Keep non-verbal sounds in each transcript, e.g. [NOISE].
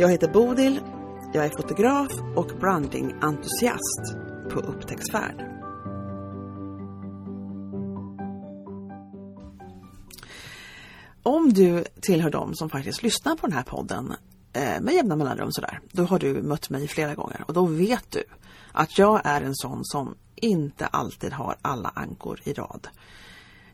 Jag heter Bodil, jag är fotograf och brandingentusiast på upptäcktsfärd. Om du tillhör dem som faktiskt lyssnar på den här podden eh, med jämna mellanrum sådär, då har du mött mig flera gånger och då vet du att jag är en sån som inte alltid har alla ankor i rad.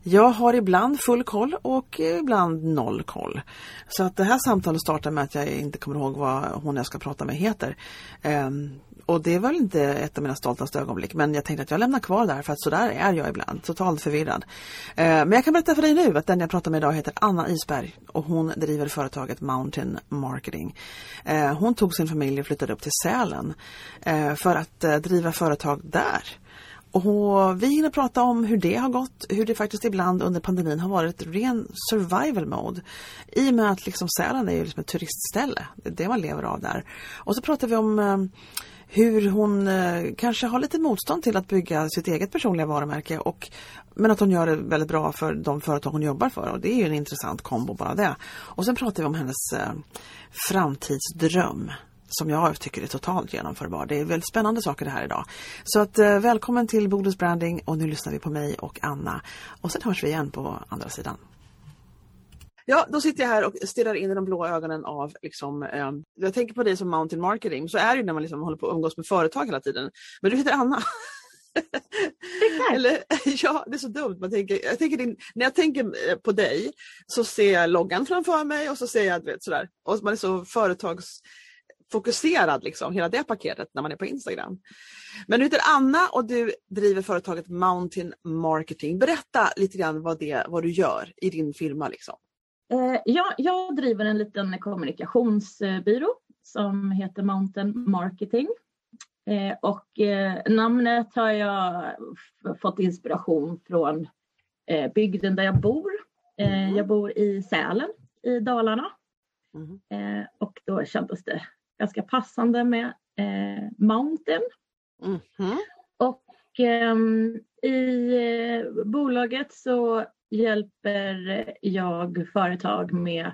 Jag har ibland full koll och ibland noll koll. Så att det här samtalet startar med att jag inte kommer ihåg vad hon jag ska prata med heter. Um, och det var väl inte ett av mina stoltaste ögonblick men jag tänkte att jag lämnar kvar där för att sådär är jag ibland, totalt förvirrad. Uh, men jag kan berätta för dig nu att den jag pratar med idag heter Anna Isberg och hon driver företaget Mountain Marketing. Uh, hon tog sin familj och flyttade upp till Sälen uh, för att eh, driva företag där. Och vi hinner prata om hur det har gått, hur det faktiskt ibland under pandemin har varit ren survival mode. I och med att liksom Sälen är ju liksom ett turistställe, det är det man lever av där. Och så pratar vi om eh, hur hon eh, kanske har lite motstånd till att bygga sitt eget personliga varumärke och, men att hon gör det väldigt bra för de företag hon jobbar för och det är ju en intressant kombo bara det. Och sen pratar vi om hennes eh, framtidsdröm som jag tycker är totalt genomförbar. Det är väldigt spännande saker det här idag. Så att eh, välkommen till Bodils Branding och nu lyssnar vi på mig och Anna. Och sen hörs vi igen på andra sidan. Ja, då sitter jag här och stirrar in i de blå ögonen av, liksom, eh, jag tänker på dig som mountain marketing, så är det ju när man liksom håller på att umgås med företag hela tiden. Men du heter Anna. [LAUGHS] Eller, ja, det är så dumt. Man tänker, jag tänker din, när jag tänker eh, på dig så ser jag loggan framför mig och så ser jag vet, sådär. Och man är så företags fokuserad, liksom, hela det paketet när man är på Instagram. Men du heter Anna och du driver företaget Mountain Marketing. Berätta lite grann vad, det, vad du gör i din firma. Liksom. Eh, ja, jag driver en liten kommunikationsbyrå som heter Mountain Marketing. Eh, och eh, namnet har jag fått inspiration från eh, bygden där jag bor. Eh, mm. Jag bor i Sälen i Dalarna. Mm. Eh, och då kändes det ganska passande med eh, Mountain. Mm -hmm. Och ehm, eh, i bolaget så hjälper jag företag med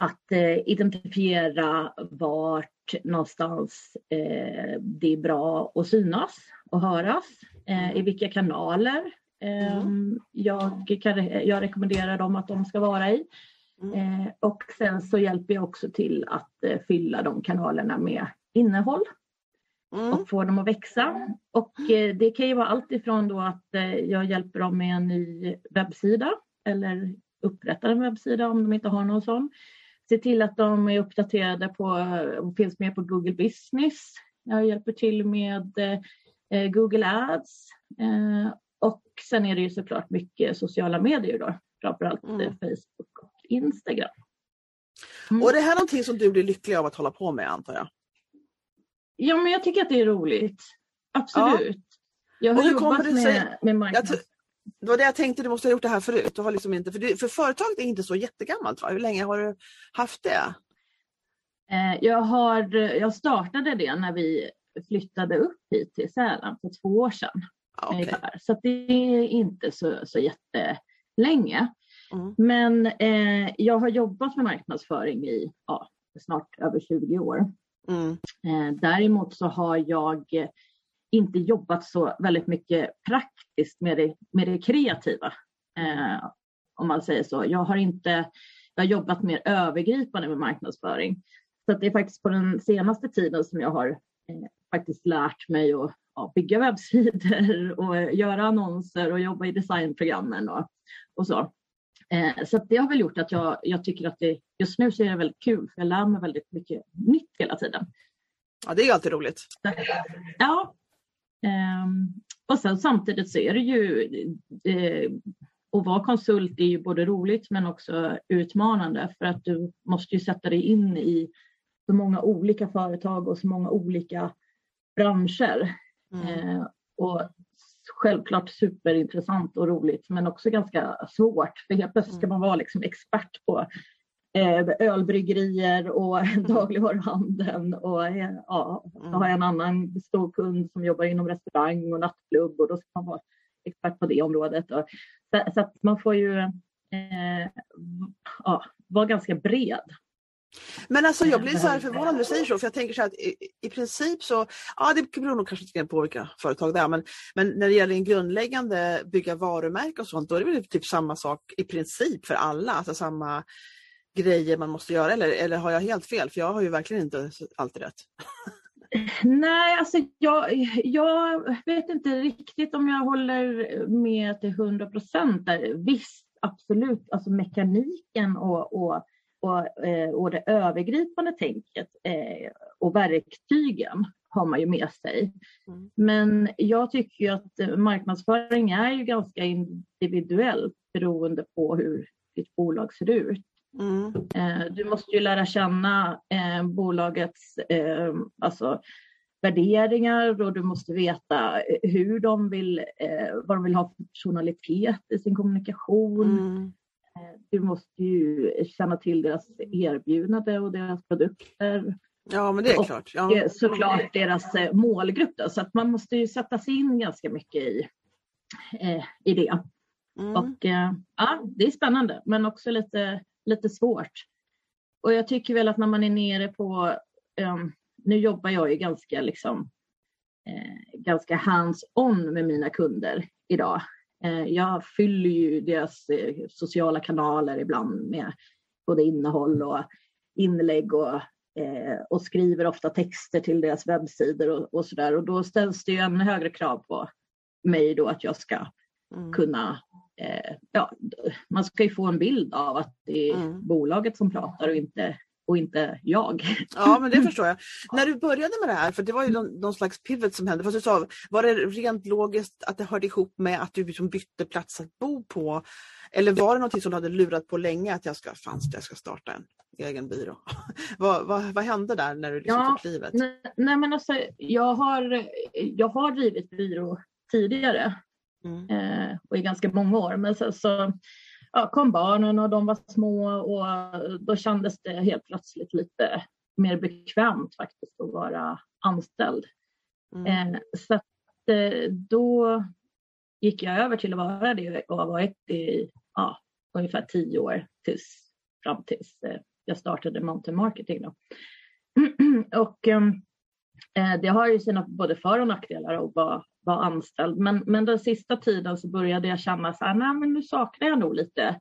att eh, identifiera vart någonstans eh, det är bra att synas och höras, eh, i vilka kanaler mm. jag, kan, jag rekommenderar dem att de ska vara i. Mm. Eh, och sen så hjälper jag också till att eh, fylla de kanalerna med innehåll mm. och få dem att växa. Och eh, det kan ju vara allt ifrån då att eh, jag hjälper dem med en ny webbsida eller upprättar en webbsida om de inte har någon sån. Se till att de är uppdaterade på och finns med på Google Business. Jag hjälper till med eh, Google Ads. Eh, och sen är det ju såklart mycket sociala medier då, framförallt mm. Facebook Instagram. Mm. Och det här är någonting som du blir lycklig av att hålla på med antar jag? Ja men jag tycker att det är roligt. Absolut. Ja. Jag har jobbat med, sig... med marknads... Det var det jag tänkte, du måste ha gjort det här förut. Du har liksom inte, för, det, för företaget är inte så jättegammalt va? Hur länge har du haft det? Eh, jag, har, jag startade det när vi flyttade upp hit till Sälen för två år sedan. Okay. Så det är inte så, så jättelänge. Mm. Men eh, jag har jobbat med marknadsföring i ja, snart över 20 år. Mm. Eh, däremot så har jag inte jobbat så väldigt mycket praktiskt med det, med det kreativa. Eh, om man säger så. Jag har inte jag har jobbat mer övergripande med marknadsföring. Så det är faktiskt på den senaste tiden som jag har eh, faktiskt lärt mig att ja, bygga webbsidor och göra annonser och jobba i designprogrammen och, och så. Eh, så det har väl gjort att jag, jag tycker att det just nu så är det väldigt kul för jag lär mig väldigt mycket nytt hela tiden. Ja, det är alltid roligt. Ja. Um, och sen samtidigt så är det ju eh, att vara konsult är ju både roligt men också utmanande för att du måste ju sätta dig in i så många olika företag och så många olika branscher. Mm. Eh, och självklart superintressant och roligt men också ganska svårt för helt plötsligt ska mm. man vara liksom expert på eh, ölbryggerier och [LAUGHS] mm. dagligvaruhandeln och eh, ja, så har jag en annan stor kund som jobbar inom restaurang och nattklubb och då ska man vara expert på det området. Så, så att man får ju eh, ja, vara ganska bred men alltså jag blir så här [LAUGHS] förvånad när du säger så, för jag tänker så här att i, i princip så, ja det beror nog kanske lite på olika företag där, men, men när det gäller en grundläggande bygga varumärke och sånt, då är det väl typ samma sak i princip för alla, alltså samma grejer man måste göra, eller, eller har jag helt fel? För jag har ju verkligen inte alltid rätt. [LAUGHS] Nej, alltså jag, jag vet inte riktigt om jag håller med till hundra procent Visst, absolut, alltså mekaniken och, och och, eh, och det övergripande tänket eh, och verktygen har man ju med sig. Mm. Men jag tycker ju att marknadsföring är ju ganska individuellt beroende på hur ditt bolag ser ut. Mm. Eh, du måste ju lära känna bolagets alltså, värderingar och du måste veta hur de vill, vad de vill ha för personalitet i sin kommunikation. Mm. Eh, du måste ju känna till deras erbjudande och deras produkter. Ja, men det är och klart. Ja. såklart deras eh, målgrupp. Då, så att man måste ju sätta sig in ganska mycket i, eh, i det. Mm. Och eh, ja, det är spännande men också lite, lite svårt. Och jag tycker väl att när man är nere på, um, nu jobbar jag ju ganska liksom eh, ganska hands-on med mina kunder idag. Eh, jag fyller ju deras eh, sociala kanaler ibland med både innehåll och inlägg och, eh, och skriver ofta texter till deras webbsidor och, och sådär. Och då ställs det ju en högre krav på mig då att jag ska mm. kunna ja, man ska ju få en bild av att det är mm. bolaget som pratar och inte och inte jag. Ja, men det förstår jag. [LAUGHS] När du började med det här, för det var ju någon, någon slags pivot som hände, fast du sa, var det rent logiskt att det hörde ihop med att du liksom bytte plats att bo på? Eller var det något som du hade lurat på länge att jag ska, fanns jag ska starta en egen byrå? [LAUGHS] vad, vad, vad hände där när du liksom ja, tog klivet? Nej, nej, men alltså, jag, har, jag har drivit byrå tidigare mm. eh, och i ganska många år. Men så, så ja, kom barnen och de var små och då kändes det helt plötsligt lite mer bekvämt faktiskt att vara anställd. Mm. Eh, så att, eh, då gick jag över till att vara det och har varit i ja, ungefär tio år tills, fram tills eh, jag startade Mountain Marketing. Då. [CLEARS THROAT] och ehm, eh, det har ju sina både för och nackdelar att vara var anställd. Men, men den sista tiden så började jag känna så här, nej men nu saknar jag nog lite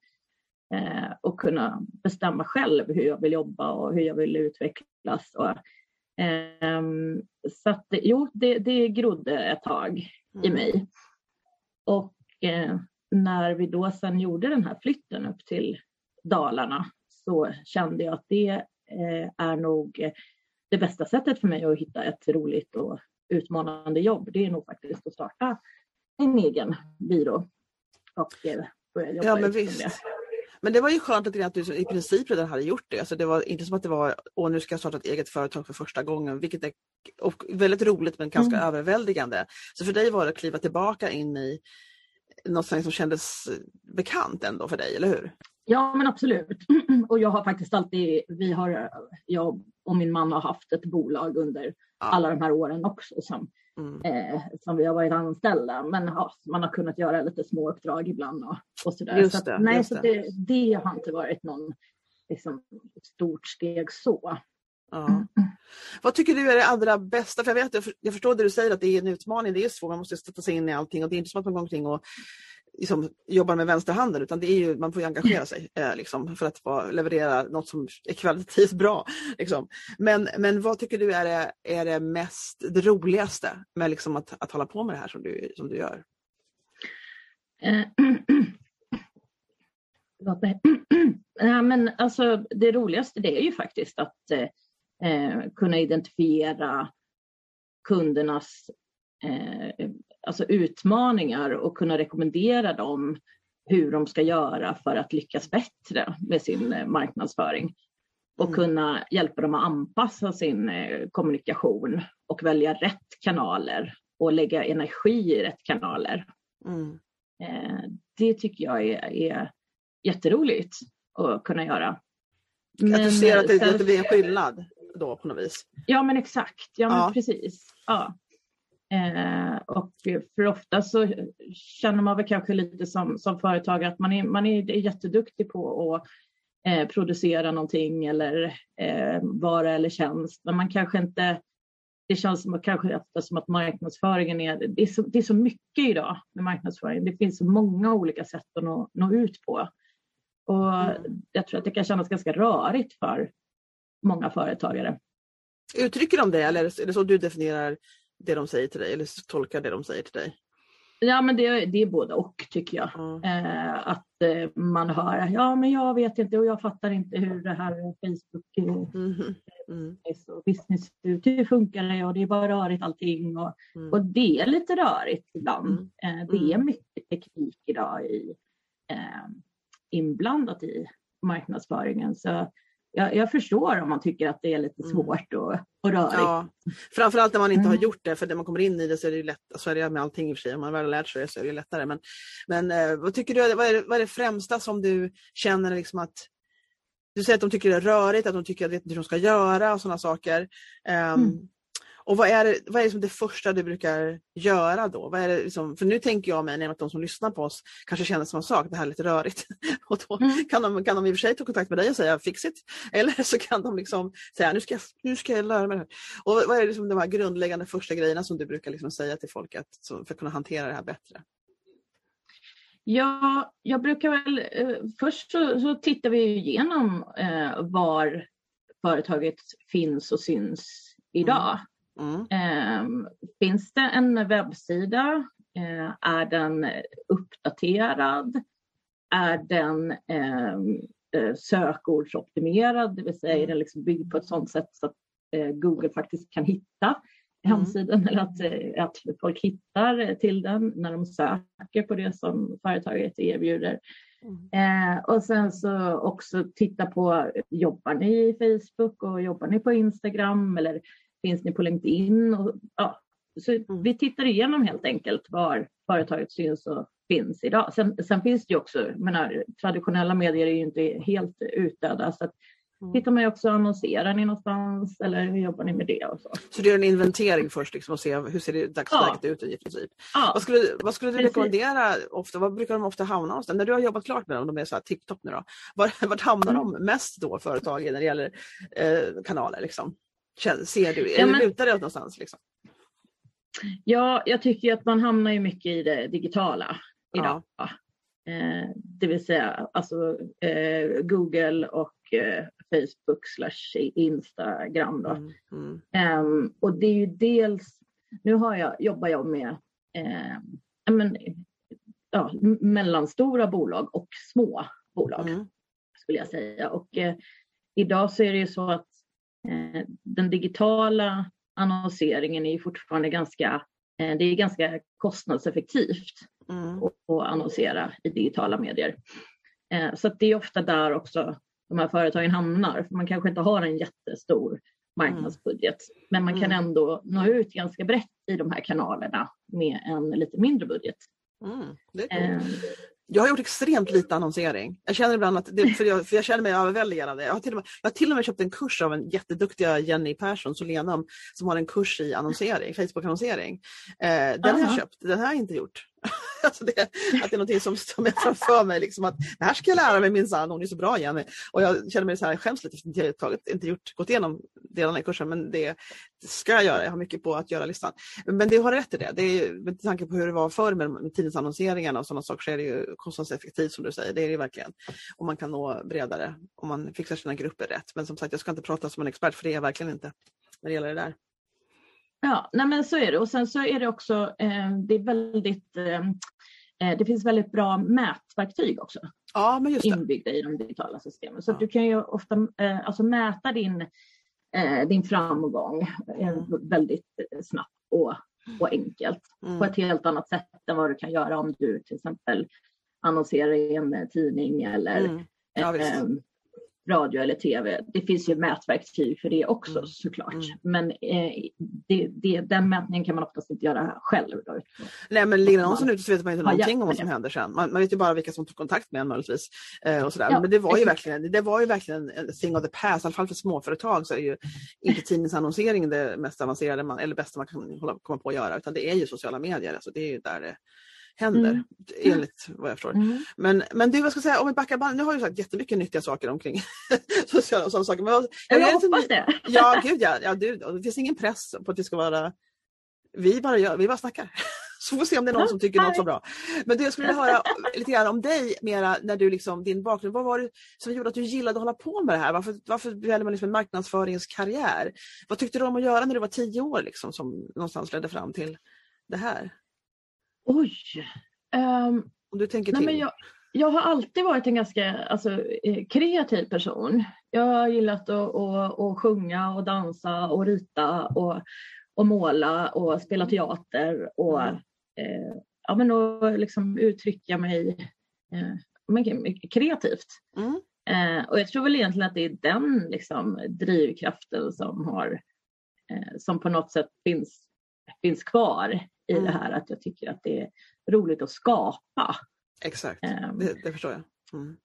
eh, och kunna bestämma själv hur jag vill jobba och hur jag vill utvecklas. Och, eh, så att jo, det, det grodde ett tag mm. i mig. Och eh, när vi då sen gjorde den här flytten upp till Dalarna så kände jag att det eh, är nog det bästa sättet för mig att hitta ett roligt och utmanande jobb, det är nog faktiskt att starta en egen byrå och eh, börja jobba ja, men visst. det. Men det var ju skönt att du i princip redan hade gjort det. Alltså det var inte som att det var, åh nu ska jag starta ett eget företag för första gången, vilket är väldigt roligt men ganska mm. överväldigande. Så för dig var det att kliva tillbaka in i något som kändes bekant ändå för dig, eller hur? Ja men absolut. [CLEARS THROAT] Och jag har faktiskt alltid, vi har, jag och min man har haft ett bolag under. Alla de här åren också som, mm. eh, som vi har varit anställda. Men ja, man har kunnat göra lite små uppdrag ibland och, och sådär. Just så att, nej, så det, det, har inte varit någon liksom, stort steg så. Ja. Mm. Vad tycker du är det allra bästa? För jag, vet, jag förstår det du säger att det är en utmaning, det är svårt, man måste sätta sig in i allting och det är inte som att man går omkring och liksom, jobbar med vänsterhanden utan det är ju, man får engagera sig eh, liksom, för att vara, leverera något som är kvalitativt bra. Liksom. Men, men vad tycker du är det, är det mest det roligaste med liksom, att, att hålla på med det här som du, som du gör? Eh, [CLEARS THROAT] ja, [CLEARS THROAT] men alltså, det roligaste det är ju faktiskt att eh, eh kunna identifiera kundernas eh, alltså utmaningar och kunna rekommendera dem hur de ska göra för att lyckas bättre med sin eh, marknadsföring. och Mm. kunna hjälpa dem att anpassa sin eh, kommunikation och välja rätt kanaler och lägga energi i rätt kanaler. Mm. Eh, det tycker jag är, är jätteroligt att kunna göra. att du Men, ser att det, sen- att det blir en skillnad då på något vis. Ja men exakt, ja, men Ja. precis. Ja. Eh, och för ofta så känner man väl kanske lite som, som företagare att man är, man är jätteduktig på att eh, producera någonting eller eh, vara eller tjänst. Men man kanske inte, det känns som att, kanske ofta som att marknadsföringen är, det är, så, det är så mycket idag med marknadsföring. Det finns så många olika sätt att nå, nå ut på. Och Mm. jag tror att det kan kännas ganska rörigt för många företagare. Uttrycker de det eller är det så du definierar det de säger till dig eller tolkar det de säger till dig? Ja men det, det är både och tycker jag. Ja. Eh, att eh, man hör, ja men jag vet inte och jag fattar inte hur det här Facebook eh, Mhm. Mm. och business ut, hur funkar det och det är bara rörigt allting. Och, Mm. och det är lite rörigt ibland. Mm. Eh, det är Mm. mycket teknik idag i, eh, inblandat i marknadsföringen. Så jag, jag förstår om man tycker att det är lite Mm. svårt och, och rörigt. Ja, framförallt när man inte har Mm. gjort det, för när man kommer in i det så är det ju lätt, så är det med allting i och för sig, om man väl har lärt sig det så är det ju lättare. Men, men eh, vad tycker du, vad är, det, vad är det främsta som du känner liksom att du säger att de tycker det är rörigt, att de tycker att de vet inte hur de ska göra och sådana saker. Ehm, Mm. Och vad är, det, vad är liksom det första du brukar göra då? Vad är det liksom, för nu tänker jag mig att de som lyssnar på oss kanske känner samma sak, det här är lite rörigt. [LAUGHS] Och då Mm. kan, de, kan de i och för sig ta kontakt med dig och säga fix it. Eller så kan de liksom säga nu ska jag, nu ska jag lära mig det här. Och vad- är liksom de här grundläggande första grejerna som du brukar liksom säga till folk att, för att kunna hantera det här bättre? Ja, jag brukar väl eh, först så, så tittar vi igenom eh, var företaget finns och syns idag. Mm. Eh, finns det en webbsida? Eh, är den uppdaterad? Är den eh, eh, sökordsoptimerad? Det vill säga är den liksom byggd på ett sådant sätt så att eh, Google faktiskt kan hitta Mm. hemsidan eller att, eh, att folk hittar till den när de söker på det som företaget erbjuder. Mm. Eh, och sen så också titta på, jobbar ni i Facebook och jobbar ni på Instagram eller finns ni på LinkedIn? Och, ja, så Mm. Vi tittar igenom helt enkelt var företaget syns och finns idag. Sen, sen finns det ju också, menar, traditionella medier är ju inte helt utdöda så att Mm. tittar man ju också, annonserar ni någonstans eller hur jobbar ni med det och så. Så du gör en inventering först liksom, och ser hur ser det dagsläget ut i princip. Ja, Vad skulle, vad skulle du Precis. rekommendera ofta? Vad brukar de ofta hamna någonstans? När du har jobbat klart med dem, de är så här TikTok nu då. Var, vart hamnar Mm. de mest då, företagen, när det gäller eh, kanaler? Liksom? Ser du, Ja, men- lutar det åt någonstans? Liksom? Ja, jag tycker att man hamnar ju mycket i det digitala idag. Eh, det vill säga alltså, eh, Google och eh, Facebook slash Instagram. Då. Mm, mm, Ehm, och det är ju dels, nu har jag, jobbar jag med eh, ja, men, ja, mellanstora bolag och små bolag mm, skulle jag säga. Och eh, idag så är det ju så att den digitala annonseringen är fortfarande ganska, eh, det är ganska kostnadseffektivt mm, att, annonsera i digitala medier. Eh, så det är ofta där också de här företagen hamnar. För man kanske inte har en jättestor marknadsbudget. Men man kan Mm. ändå nå ut ganska brett i de här kanalerna med en lite mindre budget. mm. Det är coolt. Jag har gjort extremt lite annonsering. Jag känner ibland att, det, för, jag, för jag känner mig överväldigad av det. Jag har, till och med, jag har till och med köpt en kurs av en jätteduktiga Jenny Persson, Solenum, som har en kurs i annonsering, Facebook-annonsering. Eh, den har jag köpt, den har jag inte gjort. [LAUGHS] alltså det, att det är någonting som står är framför mig, liksom att det här ska jag lära mig minsann, hon är så bra Jenny. Och jag känner mig så här, jag skäms lite för att jag inte inte gjort, gått igenom delarna i kursen, men det, det ska jag göra. Jag har mycket på att göra-listan. Men det har rätt i det. det är, med tanke på hur det var förr med, med tidningsannonseringarna och sådana saker så är det ju kostnadseffektivt som du säger. Det är det verkligen. Och man kan nå bredare om man fixar sina grupper rätt. Men som sagt, jag ska inte prata som en expert för det är jag verkligen inte när det gäller det där. Ja, nej men så är det. Och sen så är det också, eh, det är väldigt, eh, eh, det finns väldigt bra mätverktyg också Ja, men just det. inbyggda i de digitala systemen. Så Ja. du kan ju ofta alltså mäta din, din framgång Mm. väldigt snabbt och, och enkelt. På Mm. ett helt annat sätt än vad du kan göra om du till exempel annonserar i en tidning eller Mm. Ja, radio eller tv. Det finns ju mätverktyg för det också mm. såklart. Mm. Men eh, det, det, den mätningen kan man oftast inte göra själv. Då. Nej men ligger någon ute så vet man inte någonting om vad som händer sen. Man, man, vet ju bara vilka som tog kontakt med en möjligtvis. Eh, och sådär. Ja, men det var, ju verkligen, det var ju verkligen en thing of the past, i alla fall för småföretag så är ju inte tidningsannonsering det mest avancerade man, eller bästa man kan hålla, komma på att göra utan det är ju sociala medier. Alltså det är ju där det händer mm. enligt vad jag förstår. Mm. Men, men du, vad ska jag säga, om vi backar bandet, nu har du sagt jättemycket nyttiga saker omkring [LAUGHS] sociala och sådana saker. Men, jag, jag hoppas det. [LAUGHS] Ja, gud ja. ja du, det finns ingen press på att det ska vara, vi bara, gör, vi bara snackar. [LAUGHS] Så får vi se om det är någon som tycker något så bra. Men du, jag skulle vilja höra lite grann om dig mera när du liksom, din bakgrund. Vad var det som gjorde att du gillade att hålla på med det här? Varför, varför väljer man liksom en marknadsföringskarriär? Vad tyckte du om att göra när du var tio år liksom, som någonstans ledde fram till det här? Oj. Um, Om du tänker till. Nej, men jag, jag har alltid varit en ganska alltså, eh, kreativ person. Jag har gillat att, att, att sjunga och dansa och rita och, och måla och spela teater och, mm. eh, ja, men och liksom uttrycka mig eh, kreativt. Mm. Eh, och jag tror väl egentligen att det är den liksom, drivkraften som, har, eh, som på något sätt finns, finns kvar i mm. det här att jag tycker att det är roligt att skapa. Exakt, um, det, det, förstår jag. Mm.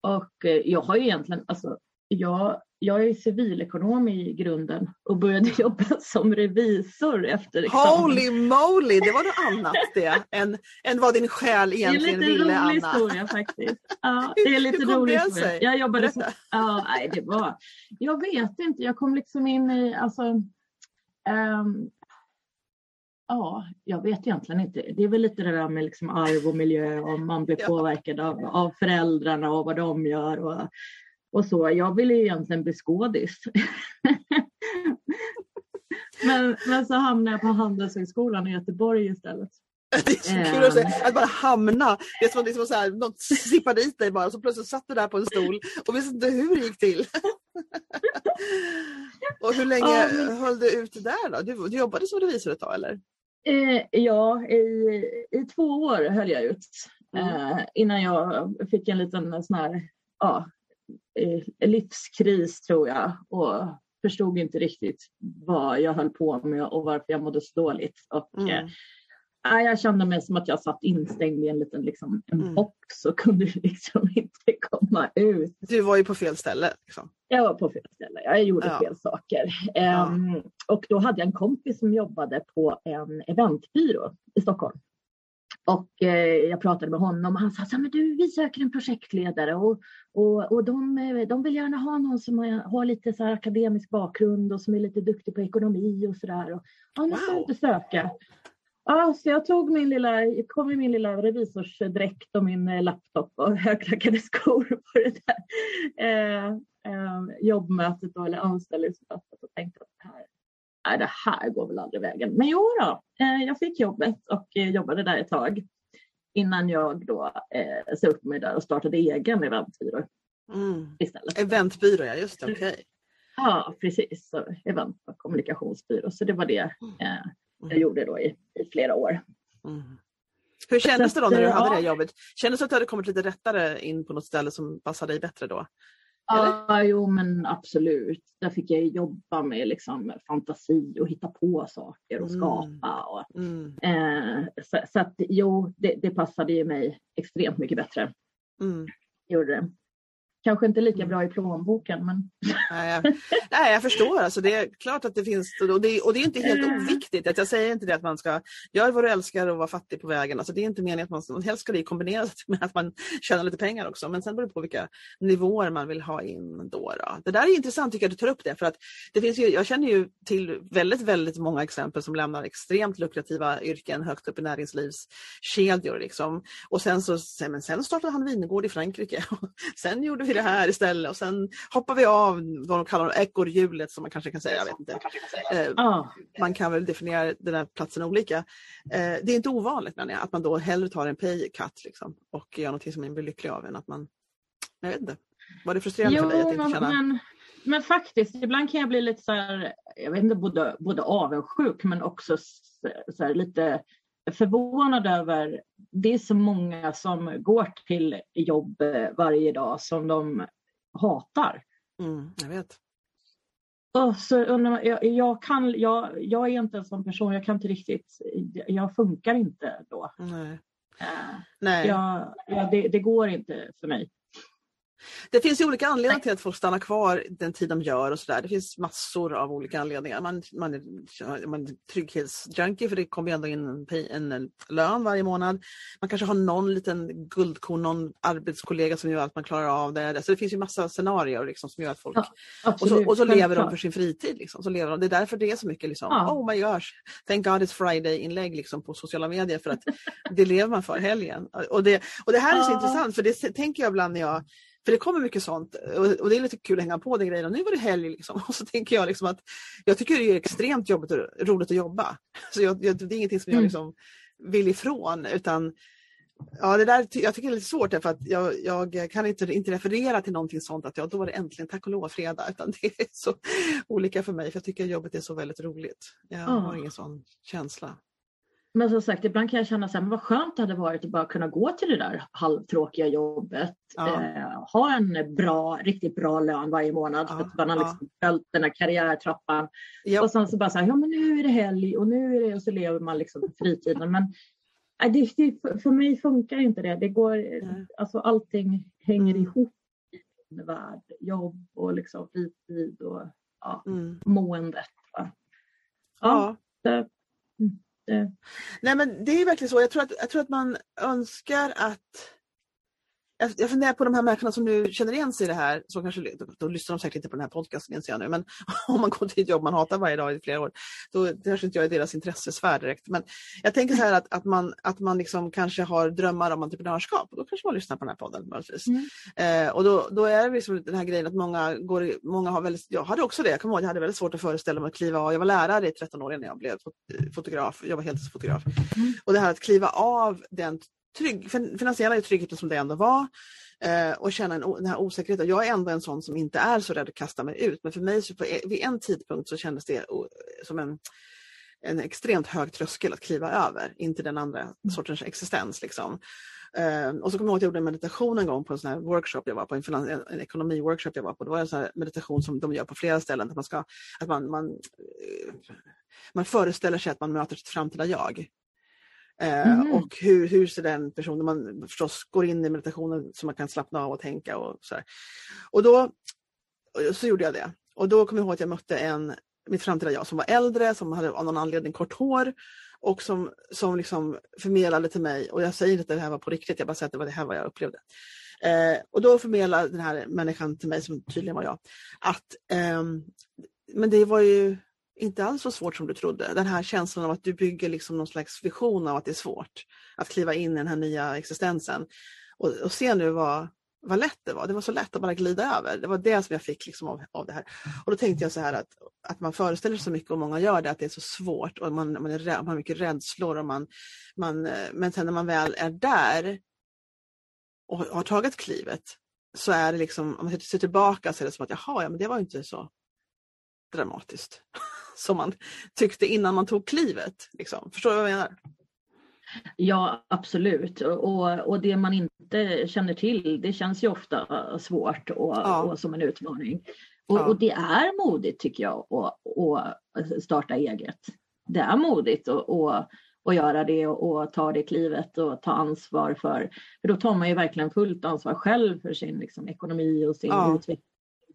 Och eh, jag har ju egentligen, alltså, jag, jag är civilekonom i grunden och började [LAUGHS] jobba som revisor efter examen. Holy moly, det var något annat det än, än vad din själ egentligen ville Anna. Det är lite rolig historia faktiskt. Ja, [LAUGHS] det är lite Hur kom rolig det sig? Jag jobbade som, ja, nej, det var, jag vet inte, jag kom liksom in i, alltså um, Ja, jag vet egentligen inte. Det är väl lite det där med liksom arv och miljö och man blir påverkad av, av föräldrarna och vad de gör och, och så. Jag ville egentligen bli skådis. [LAUGHS] men, men så hamnade jag på Handelshögskolan i Göteborg istället. [LAUGHS] Det är så kul att, säga, att bara hamna. Det är som, det är som så här, något sippar dit dig bara så plötsligt satt du där på en stol och visste inte hur det gick till. [LAUGHS] och hur länge höll du ut där då? Du, du jobbade som revisor ett tag eller? Eh, ja, i, i två år höll jag ut eh, innan jag fick en liten sån här ja, eh, livskris tror jag och förstod inte riktigt vad jag höll på med och varför jag mådde så dåligt. Och, mm. Jag kände mig som att jag satt instängd i en liten liksom, en mm. box och kunde [LAUGHS] liksom inte komma ut. Du var ju på fel ställe. Liksom. Jag var på fel ställe. Jag gjorde ja. fel saker. Ja. Um, och då hade jag en kompis som jobbade på en eventbyrå i Stockholm. Och eh, jag pratade med honom och han sa så men du, vi söker en projektledare och, och, och de, eh, de vill gärna ha någon som har, har lite så akademisk bakgrund och som är lite duktig på ekonomi och sådär. Ja, nu ska wow. inte söka. Ja, så jag tog min lilla, kom i min lilla revisorsdräkt och min eh, laptop och [LAUGHS] högklackade skor på det där eh, eh, jobbmötet då, eller anställningsmötet och tänkte att det här, nej, det här går väl aldrig vägen. Men jo då, eh, jag fick jobbet och eh, jobbade där ett tag innan jag då eh, sa upp mig där och startade egen eventbyrå. Mm. Istället. Eventbyrå, ja just det, okej. Okay. Ja, precis. Så event och kommunikationsbyrå. Så det var det mm. Eh, jag gjorde då i, i flera år. Mm. Hur kändes det då när du hade det jobbet? Kändes det att du hade kommit lite rättare in på något ställe som passade dig bättre då? Ja, jo men absolut. Där fick jag jobba med liksom, fantasi och hitta på saker och mm. skapa. Och, mm. eh, så, så, att jo, det, det, passade ju mig extremt mycket bättre. Mm. Gjorde det. Kanske inte lika mm. bra i plånboken men... Nej, jag, nej, jag förstår. Alltså, det är klart att det finns, och det, och det är inte helt mm. oviktigt. Att jag säger inte det att man ska göra vad du älskar och vara fattig på vägen. Alltså, det är inte meningen att man helst ska det kombineras [LAUGHS] med att man tjänar lite pengar också. Men sen beror det på vilka nivåer man vill ha in då. då. Det där är intressant tycker jag att du tar upp det. För att det finns ju, jag känner ju till väldigt, väldigt många exempel som lämnar extremt lukrativa yrken högt upp i näringslivskedjor. Liksom. Och sen, så, men sen startade han vingård i Frankrike. [LAUGHS] sen gjorde vi det här istället och sen hoppar vi av vad de kallar ekorrhjulet som man kanske kan säga. Jag vet inte. Eh, Man kan väl definiera den här platsen olika. Eh, det är inte ovanligt menar jag, att man då hellre tar en pay cut liksom, och gör någonting som man blir lycklig av än att man, jag vet inte. Var det frustrerande jo, för dig att inte känna? Men, men faktiskt, ibland kan jag bli lite så här, jag vet inte, både, både avundsjuk men också så här, lite förvånad över, det är så många som går till jobb varje dag som de hatar. Mm, jag vet. Och så undrar jag, jag, kan, jag, jag är inte en sån person, jag kan inte riktigt, jag funkar inte då. Nej. Eh, Nej. Jag, jag, det, det går inte för mig. Det finns ju olika anledningar till att folk stannar kvar den tid de gör och sådär. Det finns massor av olika anledningar. Man, man, är, man är trygghetsjunkie för det kommer ju ändå in en, en lön varje månad. Man kanske har någon liten guldkorn, någon arbetskollega som gör att man klarar av det. Så det finns ju massa scenarier liksom, som gör att folk... Ja, och så, och så lever de för sin fritid. Liksom. Så lever de. Det är därför det är så mycket liksom, Ja. oh my gosh, thank God it's Friday-inlägg liksom, på sociala medier för att det lever man för helgen. Och det, och det här är så Ja. intressant för det tänker jag ibland när jag för det kommer mycket sånt och, det är lite kul att hänga på den grejen. Och nu var det helg liksom. [LAUGHS] Och så tänker jag liksom att jag tycker det är extremt jobbigt och roligt att jobba. [LAUGHS] Så jag, jag, det är ingenting som jag Mm. liksom vill ifrån utan Ja, det där, jag tycker det är lite svårt därför att jag, jag kan inte, inte referera till någonting sånt att ja, då var det äntligen tack och lov fredag. [LAUGHS] Utan det är så olika för mig för jag tycker jobbet är så väldigt roligt. Jag Ja. har ingen sån känsla. Men som sagt, ibland kan jag känna så här, men vad skönt det hade varit att bara kunna gå till det där halvtråkiga jobbet. Ja. Eh, ha en bra, riktigt bra lön varje månad Ja, för att man har ja. liksom följt den här karriärtrappan. Ja, Och sen så bara så här, ja men nu är det helg och nu är det, och så lever man liksom fritiden. Men nej, det, det, för mig funkar inte det. Det går, Nej. alltså allting hänger Mm. ihop i min värld. Jobb och liksom fritid och ja, mm. måendet. Va? ja. Ja, det, det, Nej men det är verkligen så. Jag tror att, jag tror att man önskar att jag, jag funderar på de här människorna som nu känner igen sig i det här, så kanske, då, då lyssnar de säkert inte på den här podcasten inser jag nu, men [LAUGHS] om man går till ett jobb man hatar varje dag i flera år, då kanske inte jag är deras intressesfär direkt. Men jag tänker så här att, att man, att man liksom kanske har drömmar om entreprenörskap, och då kanske man lyssnar på den här podden möjligtvis. Mm. Eh, och då, då är det liksom den här grejen att många, går, i- många har väldigt, jag hade också det, jag kommer ihåg jag hade väldigt svårt att föreställa mig att kliva av, jag var lärare i 13 år innan jag blev fot- fotograf, jag var heltidsfotograf. Mm. Och det här att kliva av den trygg, fin- finansiella tryggheten som det ändå var eh, och känna en, den här osäkerheten. Jag är ändå en sån som inte är så rädd att kasta mig ut men för mig så på, e- vid en tidpunkt så kändes det som en, en extremt hög tröskel att kliva över in till den andra sortens existens. Liksom. Eh, och så kommer jag ihåg att jag gjorde en meditation en gång på en sån här workshop jag var på, en, finan- en, en ekonomiworkshop jag var på. Det var en sån meditation som de gör på flera ställen. Att man, ska, att man, man, eh, man föreställer sig att man möter sitt framtida jag. Eh, Mhm. Och hur, hur ser den personen, man förstås går in i meditationen så man kan slappna av och tänka och så här. Och då så gjorde jag det. Och då kommer jag ihåg att jag mötte en, mitt framtida jag som var äldre, som hade av någon anledning kort hår och som, som liksom förmedlade till mig, och jag säger inte att det här var på riktigt, jag bara säger att det var det här vad jag upplevde. Eh, och då förmedlade den här människan till mig, som tydligen var jag, att ehm, men det var ju inte alls så svårt som du trodde. Den här känslan av att du bygger liksom någon slags vision av att det är svårt att kliva in i den här nya existensen. Och, och se nu vad, vad lätt det var. Det var så lätt att bara glida över. Det var det som jag fick liksom av, av det här. Och då tänkte jag så här att, att man föreställer sig så mycket och många gör det, att det är så svårt och man, man, är rädd, man har mycket rädslor. Och man, man, men sen när man väl är där och har tagit klivet så är det liksom, om man ser tillbaka så är det som att jaha, ja, men det var ju inte så dramatiskt som man tyckte innan man tog klivet. Liksom. Förstår du vad jag menar? Ja, absolut. Och, och, och det man inte känner till, det känns ju ofta svårt och, Ja. och som en utmaning. Och, Ja. och det är modigt tycker jag att, starta eget. Det är modigt att, att göra det och, och ta det klivet och ta ansvar för, för då tar man ju verkligen fullt ansvar själv för sin liksom, ekonomi och sin Ja. utveckling.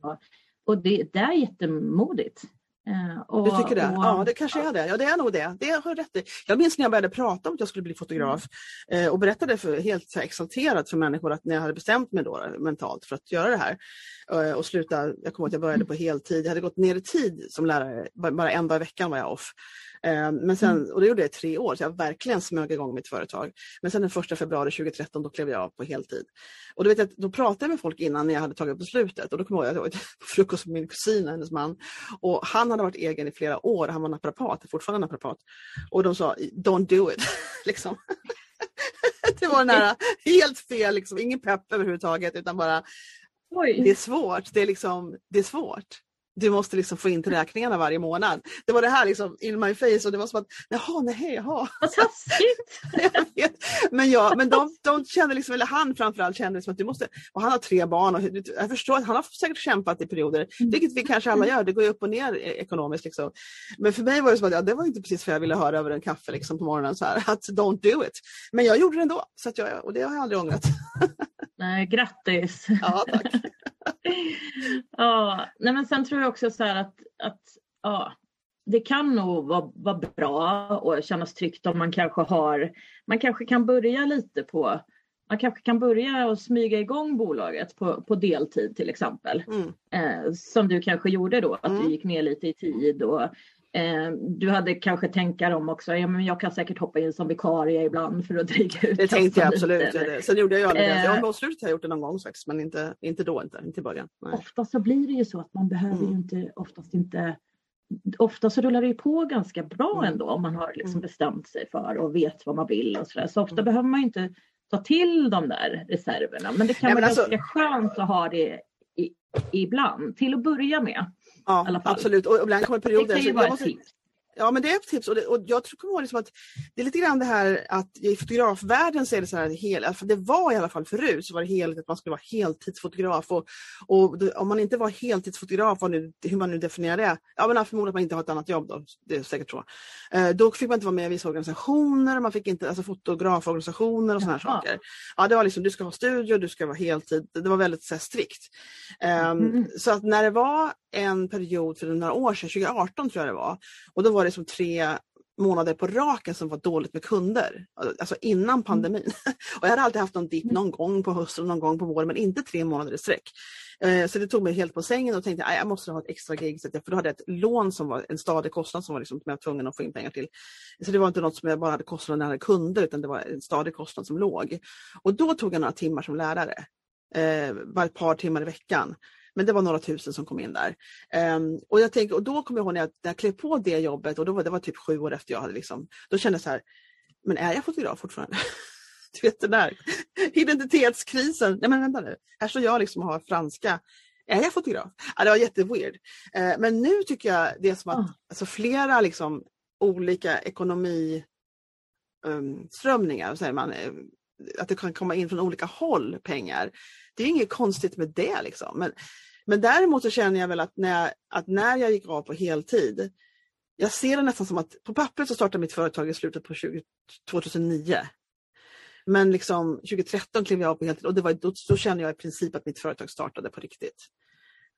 Och, och det, det är jättemodigt. Eh, och, Du tycker det? och- Ja, det kanske är det. Ja, det är nog det. Det har rätt i. Jag minns när jag började prata om att jag skulle bli fotograf eh, och berättade för, helt så här, exalterat för människor att när jag hade bestämt mig då, mentalt för att göra det här eh, och sluta, jag kommer ihåg att jag började på heltid, jag hade gått ner i tid som lärare, ba- bara en dag i veckan var jag off. Eh, men sen, och det gjorde jag i tre år, så jag verkligen smög igång mitt företag. Men sen den första februari 2013 då klev jag av på heltid. Och då, vet jag, då pratade jag med folk innan jag hade tagit beslutet och då kommer jag ihåg att jag var [LAUGHS] på frukost med min kusin, hennes man. Och han hade varit egen i flera år, han var naprapat, fortfarande naprapat. Och de sa, don't do it. [LAUGHS] liksom. [LAUGHS] det var här helt fel, liksom, ingen pepp överhuvudtaget utan bara, det är Oj, svårt, det är, liksom, det är svårt. Du måste liksom få in till räkningarna varje månad. Det var det här liksom in my face och det var som att, jaha, nej, jaha. Vad taskigt! [LAUGHS] Men, ja, men de, de kände liksom, eller han framförallt kände liksom att du måste, och han har tre barn och jag förstår att han har säkert kämpat i perioder, Mm. vilket vi kanske alla gör, det går ju upp och ner e- ekonomiskt. Liksom. Men för mig var det som att ja, det var inte precis vad jag ville höra över en kaffe liksom, på morgonen, så här, [LAUGHS] att don't do it. Men jag gjorde det ändå, så att jag, och det har jag aldrig ångrat. Nej, grattis! Ja, tack. [LAUGHS] ja, nej men sen tror jag också så här att, att ja, det kan nog vara, vara bra och kännas tryggt om man kanske har, man kanske kan börja lite på, man kanske kan börja och smyga igång bolaget på, på deltid till exempel. Mm. Eh, som du kanske gjorde då, att Mm. du gick ner lite i tid och du hade kanske tankar om också, ja men jag kan säkert hoppa in som vikarie ibland för att dryga ut Det tänkte jag absolut. lite. Ja. Sen gjorde jag aldrig det. Eh. Jag har slutet har jag gjort det någon gång faktiskt, men inte, inte då, inte, inte i början. Nej. Ofta så blir det ju så att man behöver Mm. ju inte, oftast inte Ofta så rullar det ju på ganska bra Mm. ändå om man har liksom Mm. bestämt sig för och vet vad man vill och sådär. Så ofta Mm. behöver man ju inte ta till de där reserverna. Men det kan men vara alltså- ganska skönt att ha det i, ibland, till att börja med. Ja, absolut. Och ibland kommer Det perioder. kan så ju vara ett tips. Ja men det är ett tips och, det, och jag tror ihåg liksom att det är lite grann det här att i fotografvärlden så är det så här hel, för det var i alla fall förut så var det helt, att man skulle vara heltidsfotograf och, och det, om man inte var heltidsfotograf, vad nu, hur man nu definierar det, ja men förmodligen att man inte har ett annat jobb då, det är säkert så. Eh, då fick man inte vara med i vissa organisationer, man fick inte, alltså fotograforganisationer och sådana här saker. Ja det var liksom, du ska ha studio, du ska vara heltid, det var väldigt så här, strikt. Ehm, Mm. Så att när det var en period för några år sedan, 2018 tror jag det var, och då var det som tre månader på raken som var dåligt med kunder. Alltså innan pandemin. [LAUGHS] Och jag hade alltid haft någon dipp någon gång på hösten och någon gång på våren men inte tre månader i sträck. Eh, Så det tog mig helt på sängen och tänkte att jag måste ha ett extra gig. För då hade jag ett lån som var en stadig kostnad som var liksom, som jag var tvungen att få in pengar till. Så det var inte något som jag bara hade kostnader när jag hade kunder utan det var en stadig kostnad som låg. Och då tog jag några timmar som lärare. Eh, bara ett par timmar i veckan. Men det var några tusen som kom in där. Ehm, och, jag tänker, och då kommer jag ihåg när jag, när jag klev på det jobbet och då var, det var typ sju år efter jag hade liksom, då kände jag så här, men är jag fotograf fortfarande? [LAUGHS] du vet den där identitetskrisen. Nej men vänta nu, här står jag liksom och har franska. Är jag fotograf? Ja, det var jätteweird. Eh, men nu tycker jag det är som att Ah. alltså, flera liksom, olika ekonomi um, strömningar, säger man, eh, att det kan komma in från olika håll pengar. Det är inget konstigt med det. Liksom. Men, men däremot så känner jag väl att när, jag, att när jag gick av på heltid, jag ser det nästan som att på pappret så startade mitt företag i slutet på 20, 2009. Men liksom 2013 klev jag av på heltid och det var, då, då känner jag i princip att mitt företag startade på riktigt.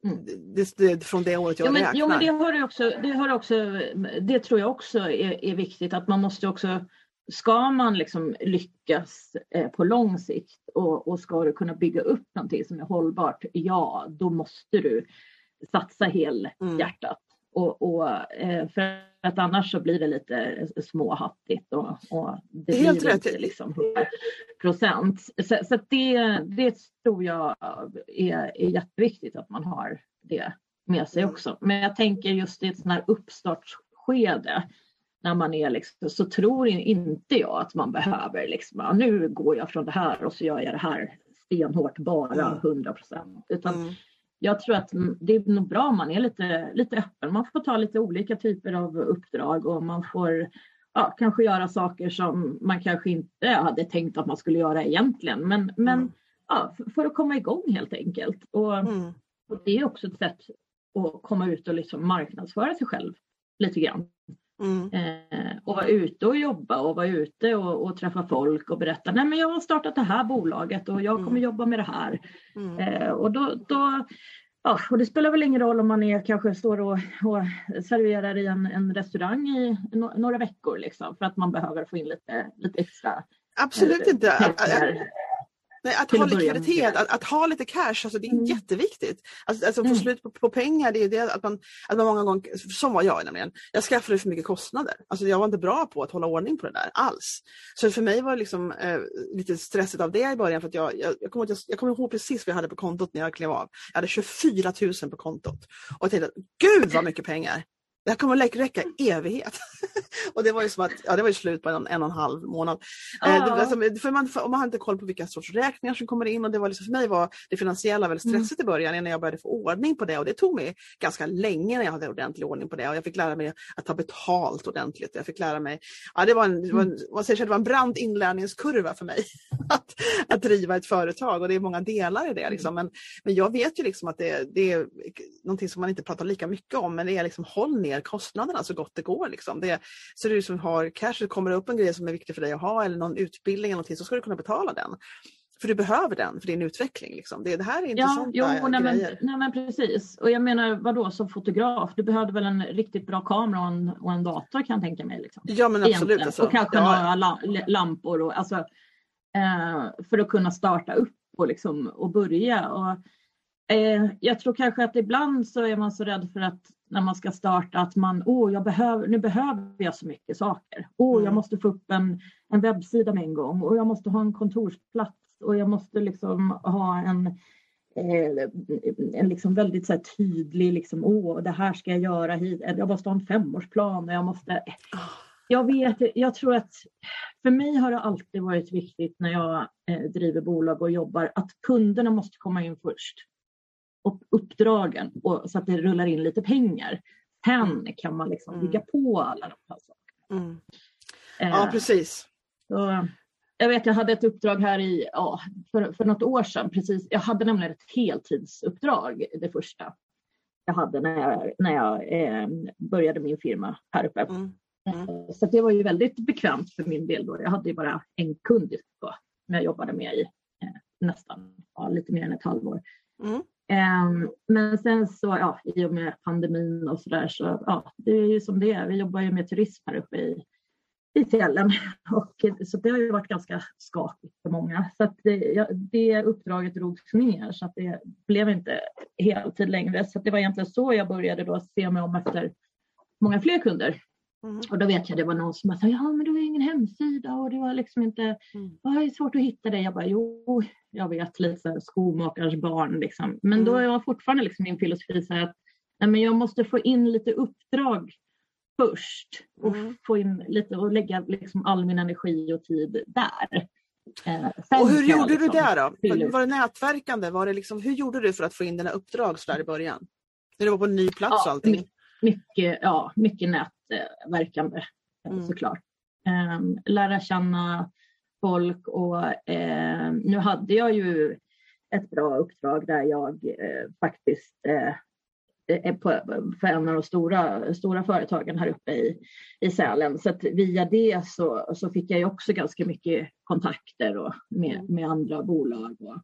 Mm. Det, det, det, från det året jag Jo men, räknar. jo, men det, har också, det, har också, det tror jag också är, är viktigt att man måste också Ska man liksom lyckas eh, på lång sikt och, och ska du kunna bygga upp någonting som är hållbart, ja då måste du satsa helhjärtat. Och, och, eh, för att annars så blir det lite småhattigt och, och det Helt blir rätt. inte liksom 100 procent. Så, så det, det tror jag är, är jätteviktigt att man har det med sig Mm. också. Men jag tänker just i ett sånt här uppstartsskede när man är liksom, så tror inte jag att man behöver liksom, ja, nu går jag från det här och så gör jag det här stenhårt bara Mm. 100 procent. Utan Mm. jag tror att det är nog bra om man är lite, lite öppen. Man får ta lite olika typer av uppdrag och man får ja, kanske göra saker som man kanske inte hade tänkt att man skulle göra egentligen. Men, men Mm. ja, för, för att komma igång helt enkelt. Och, Mm. och det är också ett sätt att komma ut och liksom marknadsföra sig själv lite grann. Mm. Eh, och vara ute och jobba och vara ute och, och träffa folk och berätta nej men jag har startat det här bolaget och jag kommer Mm. jobba med det här. Mm. Eh, och, då, då, ja, och det spelar väl ingen roll om man är, kanske står och, och serverar i en, en restaurang i no, några veckor liksom, för att man behöver få in lite, lite extra Absolut eh, inte. Att, att, pengar. Nej, att ha likviditet, att, att ha lite cash, alltså det är Mm. jätteviktigt. Alltså, alltså få Mm. slut på, på pengar, det är det att man, att man många gånger, som var jag nämligen, jag skaffade för mycket kostnader. Alltså jag var inte bra på att hålla ordning på det där alls. Så för mig var det liksom eh, lite stressigt av det i början för att jag, jag, jag, kommer, ihåg- jag kommer ihåg precis vad jag hade på kontot när jag klev av. Jag hade 24 000 på kontot. Och jag tänkte, gud vad mycket pengar! Det här kommer att räcka evighet. [LAUGHS] och det var ju som att, ja det var ju slut på en, en och en halv månad. Ja. Eh, det, alltså, för man, för man har inte koll på vilka sorts räkningar som kommer in och det var liksom, för mig var det finansiella väldigt Mm. stressigt i början innan jag började få ordning på det och det tog mig ganska länge när jag hade ordentlig ordning på det och jag fick lära mig att ta betalt ordentligt. Jag fick lära mig, ja det var en, det var en, här, det var en brant inlärningskurva för mig [LAUGHS] att, att driva ett företag och det är många delar i det. Liksom. Men, men jag vet ju liksom att det, det är någonting som man inte pratar lika mycket om men det är liksom håll ner kostnaderna så gott det går. Liksom. Det, så du som har cash, det kommer upp en grej som är viktig för dig att ha eller någon utbildning eller någonting så ska du kunna betala den. För du behöver den för din utveckling. Liksom. Det, det här är Ja, intressanta jo, nej, men, grejer. nej men precis. Och jag menar vadå som fotograf? Du behövde väl en riktigt bra kamera och en, och en dator kan jag tänka mig. Liksom. Ja men absolut. Alltså. Och kanske ja, några la, lampor och, alltså, för att kunna starta upp och, liksom, och börja. Och, eh, jag tror kanske att ibland så är man så rädd för att när man ska starta att man, åh, jag behöver, nu behöver jag så mycket saker. Åh, jag Mm. måste få upp en, en webbsida med en gång och jag måste ha en kontorsplats och jag måste liksom ha en eh, en liksom väldigt så tydlig, liksom, åh det här ska jag göra hit, jag måste ha en femårsplan och jag måste jag vet, jag tror att för mig har det alltid varit viktigt när jag eh, driver bolag och jobbar att kunderna måste komma in först. Och uppdragen och, så att det rullar in lite pengar. Sen kan man liksom Mm. bygga på alla de här sakerna. mm. Eh, ja precis. så, jag vet, jag hade ett uppdrag här i, ja, för, för något år sedan. Precis, jag hade nämligen ett heltidsuppdrag, det första jag hade när jag, när jag eh, började min firma här uppe. Mm. Eh, Så det var ju väldigt bekvämt för min del då. Jag hade ju bara en kund då, som jag jobbade med i eh, nästan ja, lite mer än ett halvår. Mm. Ehm, men sen så, ja, i och med pandemin och så där så, ja, det är ju som det är. Vi jobbar ju med turism här uppe i, i fjällen [LAUGHS] och eh, så det har ju varit ganska skakigt för många. Så att det, ja, det uppdraget drogs ner så att det blev inte heltid längre. Så det var egentligen så jag började då se mig om efter många fler kunder. Mm. Och då vet jag det var någon som sa, ja men du har ingen hemsida och det var liksom inte, Mm. det är svårt att hitta dig. Jag bara, jo, jag vet lite så här, skomakarens barn liksom. Men då Mm. var fortfarande liksom min filosofi så att nej, men jag måste få in lite uppdrag först och Mm. få in lite och lägga liksom all min energi och tid där. Eh, Och hur gjorde du liksom det då? Var, var det nätverkande? Var det liksom, hur gjorde du för att få in dina uppdrag så där i början? När du var på en ny plats och Ja, allting? my- mycket, ja, mycket nätverkande eh, Mm. såklart. Um, lära känna folk och eh, nu hade jag ju ett bra uppdrag där jag eh, faktiskt eh, är på, för en av de stora, stora företagen här uppe i, i Sälen. Så att via det så, så fick jag ju också ganska mycket kontakter och med, Mm. med andra bolag och,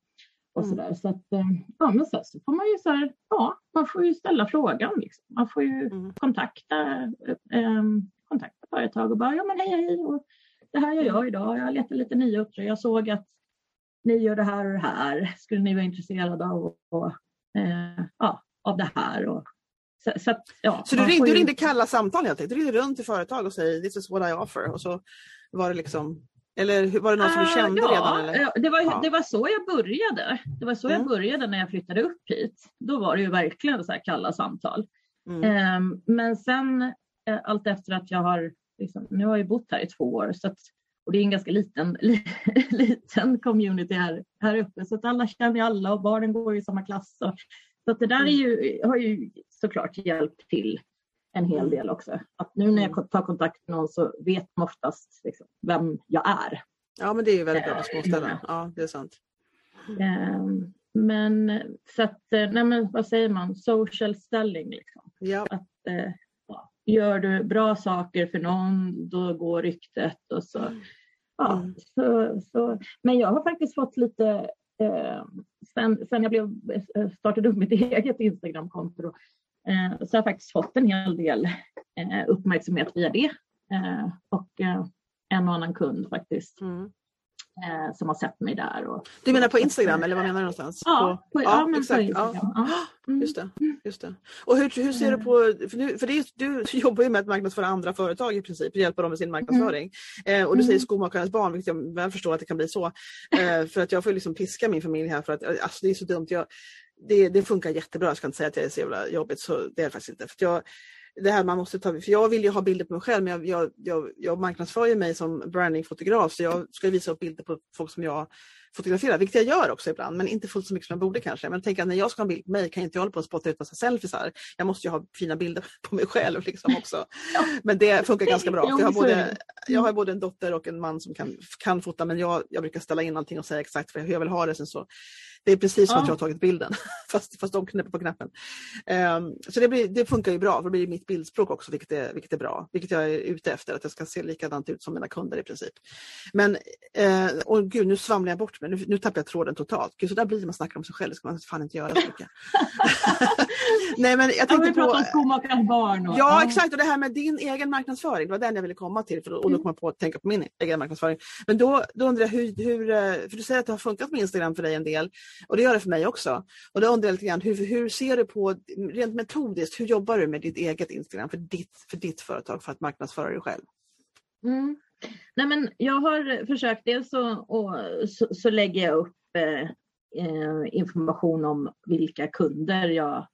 och Mm. sådär. Så att, eh, ja, men sen så får man ju så här, ja, man får ju ställa frågan. Liksom. Man får ju Mm. kontakta, eh, kontakta företag och bara, ja men hej hej, och det här gör jag idag. Jag letar lite nya uppdrag. Jag såg att ni gör det här och det här. Skulle ni vara intresserade av, och, eh, ja, av det här? Och, så, så, att, ja, Så du ringde, får du ju- ringde kalla samtal helt enkelt? Du ringde runt till företag och sa this is what I offer och så var det liksom eller var det någon som du Ah, kände ja, redan? Eller? Det, var, Ja. det var så jag började. Det var så Mm. jag började när jag flyttade upp hit. Då var det ju verkligen så här kalla samtal. Mm. Ehm, men sen eh, allt efter att jag har, liksom, nu har jag bott här i två år så att, och det är en ganska liten, [LAUGHS] li, liten community här, här uppe så att alla känner alla och barnen går i samma klass. Och, så att det där är ju, har ju såklart hjälpt till en hel Mm. del också. Att nu när jag tar kontakt med någon så vet man oftast liksom, vem jag är. Ja men det är ju väldigt bra på Eh, småställen. många. Ja det är sant. Ehm, men så att, eh, nej men vad säger man, social stelling liksom. Ja. Att, ja, gör du bra saker för någon, då går ryktet och så. Ja, Mm. så, så. Men jag har faktiskt fått lite, eh, sen, sen jag blev, startade upp mitt [LAUGHS] eget Instagramkonto, eh, så har jag faktiskt fått en hel del eh, uppmärksamhet via det. Eh, och en och annan kund faktiskt Mm. som har sett mig där. Och, Du menar på Instagram eller vad menar du någonstans? Ja, på, ja, men exakt. på Instagram. Ja. [GASPS] Mm. Just det. Just det. Och hur, hur ser du på, för, nu, för det du [LAUGHS] jobbar ju med att marknadsföra andra företag i princip, hjälpa dem med sin marknadsföring. Eh, och du Mm. säger skomakarens barn, vilket jag väl förstår att det kan bli så. För att jag får liksom piska min familj här för att alltså, det är så dumt. Jag, det, det funkar jättebra, jag ska inte säga att det är så jävla jobbigt, så det är det faktiskt inte. För jag, det här man måste ta, för jag vill ju ha bilder på mig själv men jag, jag, jag, jag marknadsför ju mig som brandingfotograf så jag ska visa upp bilder på folk som jag fotograferar, vilket jag gör också ibland men inte fullt så mycket som jag borde kanske. Men tänker att när jag ska ha en bild på mig kan jag inte hålla på och spotta ut massa selfies Jag måste ju ha fina bilder på mig själv liksom [LAUGHS] också. ja. Men det funkar ganska bra. jag, har både, jag har både en dotter och en man som kan, kan fota men jag, jag brukar ställa in allting och säga exakt hur jag vill ha det. Sen så det är precis som ja. att jag har tagit bilden [LAUGHS] fast, fast de knäpper på knappen. Um, så det, blir, det funkar ju bra för det blir mitt bildspråk också vilket är, vilket är bra. Vilket jag är ute efter, att det ska se likadant ut som mina kunder i princip. Men, uh, och gud nu svamlar jag bort mig, nu, nu tappar jag tråden totalt. Gud, så där blir det när man snackar om sig själv, det ska man fan inte göra så mycket. [LAUGHS] Nej men jag tänkte ja, på... om skomakarens barn. Och, ja exakt och det här med din egen marknadsföring, det var den jag ville komma till för då, och då kom jag på att tänka på min egen marknadsföring. Men då, då undrar jag hur, hur, eh, för du säger att det har funkat med Instagram för dig en del och det gör det för mig också. Och då undrar jag lite grann, hur, hur ser du på, rent metodiskt, hur jobbar du med ditt eget Instagram för ditt, för ditt företag för att marknadsföra dig själv? Mm. Nej, men jag har försökt dels så, och, så, så lägger jag upp eh, eh information om vilka kunder jag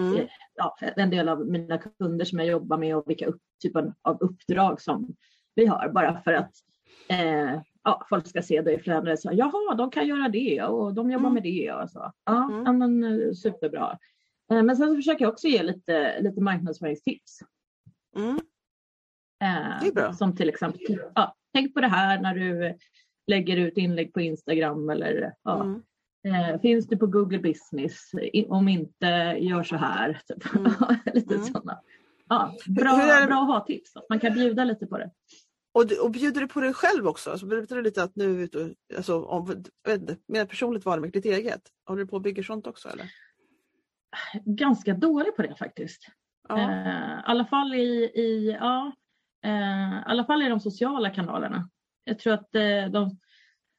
Mm. Eh, ja, en del av mina kunder som jag jobbar med och vilka upp, typer av uppdrag som vi har bara för att eh, ja, folk ska se det i flödet. Så, Jaha, de kan göra det och de jobbar mm. med det. Och så. Ja, mm. men, eh, superbra. Eh, men sen så försöker jag också ge lite, lite marknadsföringstips. Mm. Eh, det är bra. Som till exempel, ja, tänk på det här när du lägger ut inlägg på Instagram eller ja, mm. finns det på Google Business? Om inte, gör så här. Typ. Mm. [LAUGHS] lite mm. sådana. Ja, bra, bra att ha tips, att man kan bjuda lite på det. Och, och bjuder du på dig själv också? Alltså, berättar du lite att nu är du alltså, om, inte, mer personligt varumärke, ditt eget? Håller du på och bygger sånt också eller? Ganska dålig på det faktiskt. Ja. Eh, I alla fall i, i, ja, eh, alla fall i de sociala kanalerna. Jag tror att eh, de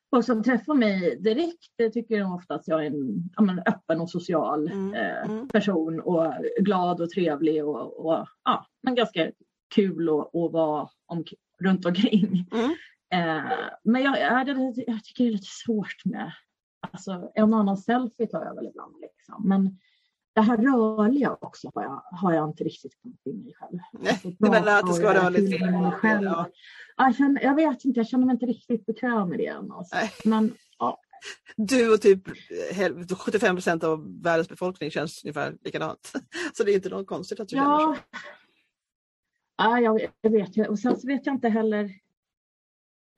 folk som träffar mig direkt tycker de ofta att jag är en ja, öppen och social mm. Eh, mm. person och glad och trevlig och, och ja, men ganska kul att vara om, runt omkring. Mm. Eh, men jag, jag, jag, tycker det är lite svårt med, alltså en och annan selfie tar jag väl ibland liksom. Men det här rörliga också har jag, har jag inte riktigt kommit in i själv. Nej, du menar att det ska vara rörligt? Själv. Ja. Jag, känner, jag vet inte, jag känner mig inte riktigt bekväm med det än. Alltså. Men, ja. Du och typ 75 procent av världens befolkning känns ungefär likadant. [LAUGHS] Så det är inte något konstigt att du ja. känner så. Ja, jag, vet. Och sen så vet jag inte heller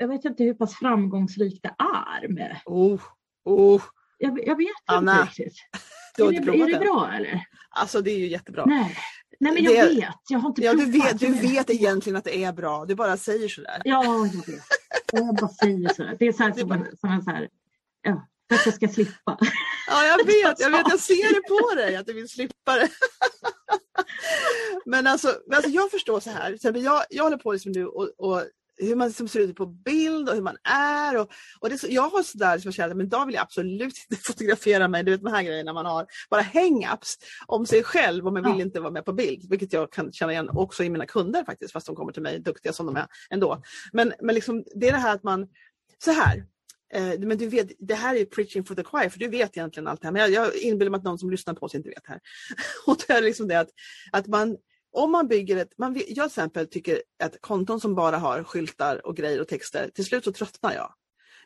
jag vet inte hur pass framgångsrikt det är med... Oh, oh. Jag, jag vet Anna, inte riktigt. [LAUGHS] Du har är, inte det, är det bra eller? Alltså det är ju jättebra. Nej, Nej men jag det, vet. Jag har inte ja, du vet, du vet egentligen att det är bra. Du bara säger sådär. Ja, jag vet. Jag bara säger sådär. Det är så här som, en, som en så här, ja, för att jag ska slippa. Ja, jag [LAUGHS] vet. Jag vet. Jag ser det på [LAUGHS] dig att du vill slippa det. [LAUGHS] Men alltså, alltså jag förstår så här. Jag, jag håller på liksom nu och, och hur man liksom ser ut på bild och hur man är. Och, och det så, jag har sådär som jag känner men då vill jag absolut inte fotografera mig. Du vet de här grejerna man har. Bara hang-ups om sig själv och man vill ja. inte vara med på bild. Vilket jag kan känna igen också i mina kunder faktiskt fast de kommer till mig duktiga som de är ändå. Men, men liksom, det är det här att man, så här. Eh, men du vet, det här är preaching for the choir för du vet egentligen allt det här. Men jag, jag inbillar mig att någon som lyssnar på oss inte vet det här. [LAUGHS] och det är liksom det att, att man om man bygger ett, man, jag till exempel tycker att konton som bara har skyltar och grejer och texter, till slut så tröttnar jag.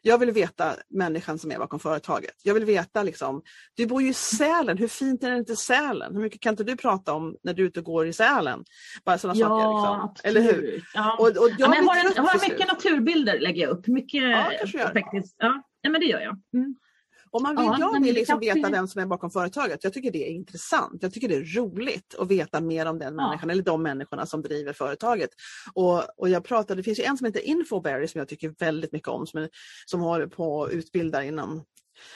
Jag vill veta människan som är bakom företaget. Jag vill veta liksom, du bor ju i Sälen, hur fint är det inte Sälen? Hur mycket kan inte du prata om när du är ute och går i Sälen? Bara sådana ja, saker. Liksom. Eller hur? Ja. Och, och jag, ja, jag, har, en, har mycket naturbilder lägger jag upp. Mycket, ja, faktiskt. Ja, men det gör jag. Mm. Och man vill, ja, jag vill liksom veta vem som är bakom företaget. Jag tycker det är intressant. Jag tycker det är roligt att veta mer om den människan eller de människorna som driver företaget. Och, och jag pratade, det finns ju en som heter Infoberry som jag tycker väldigt mycket om som, är, som håller på att utbilda inom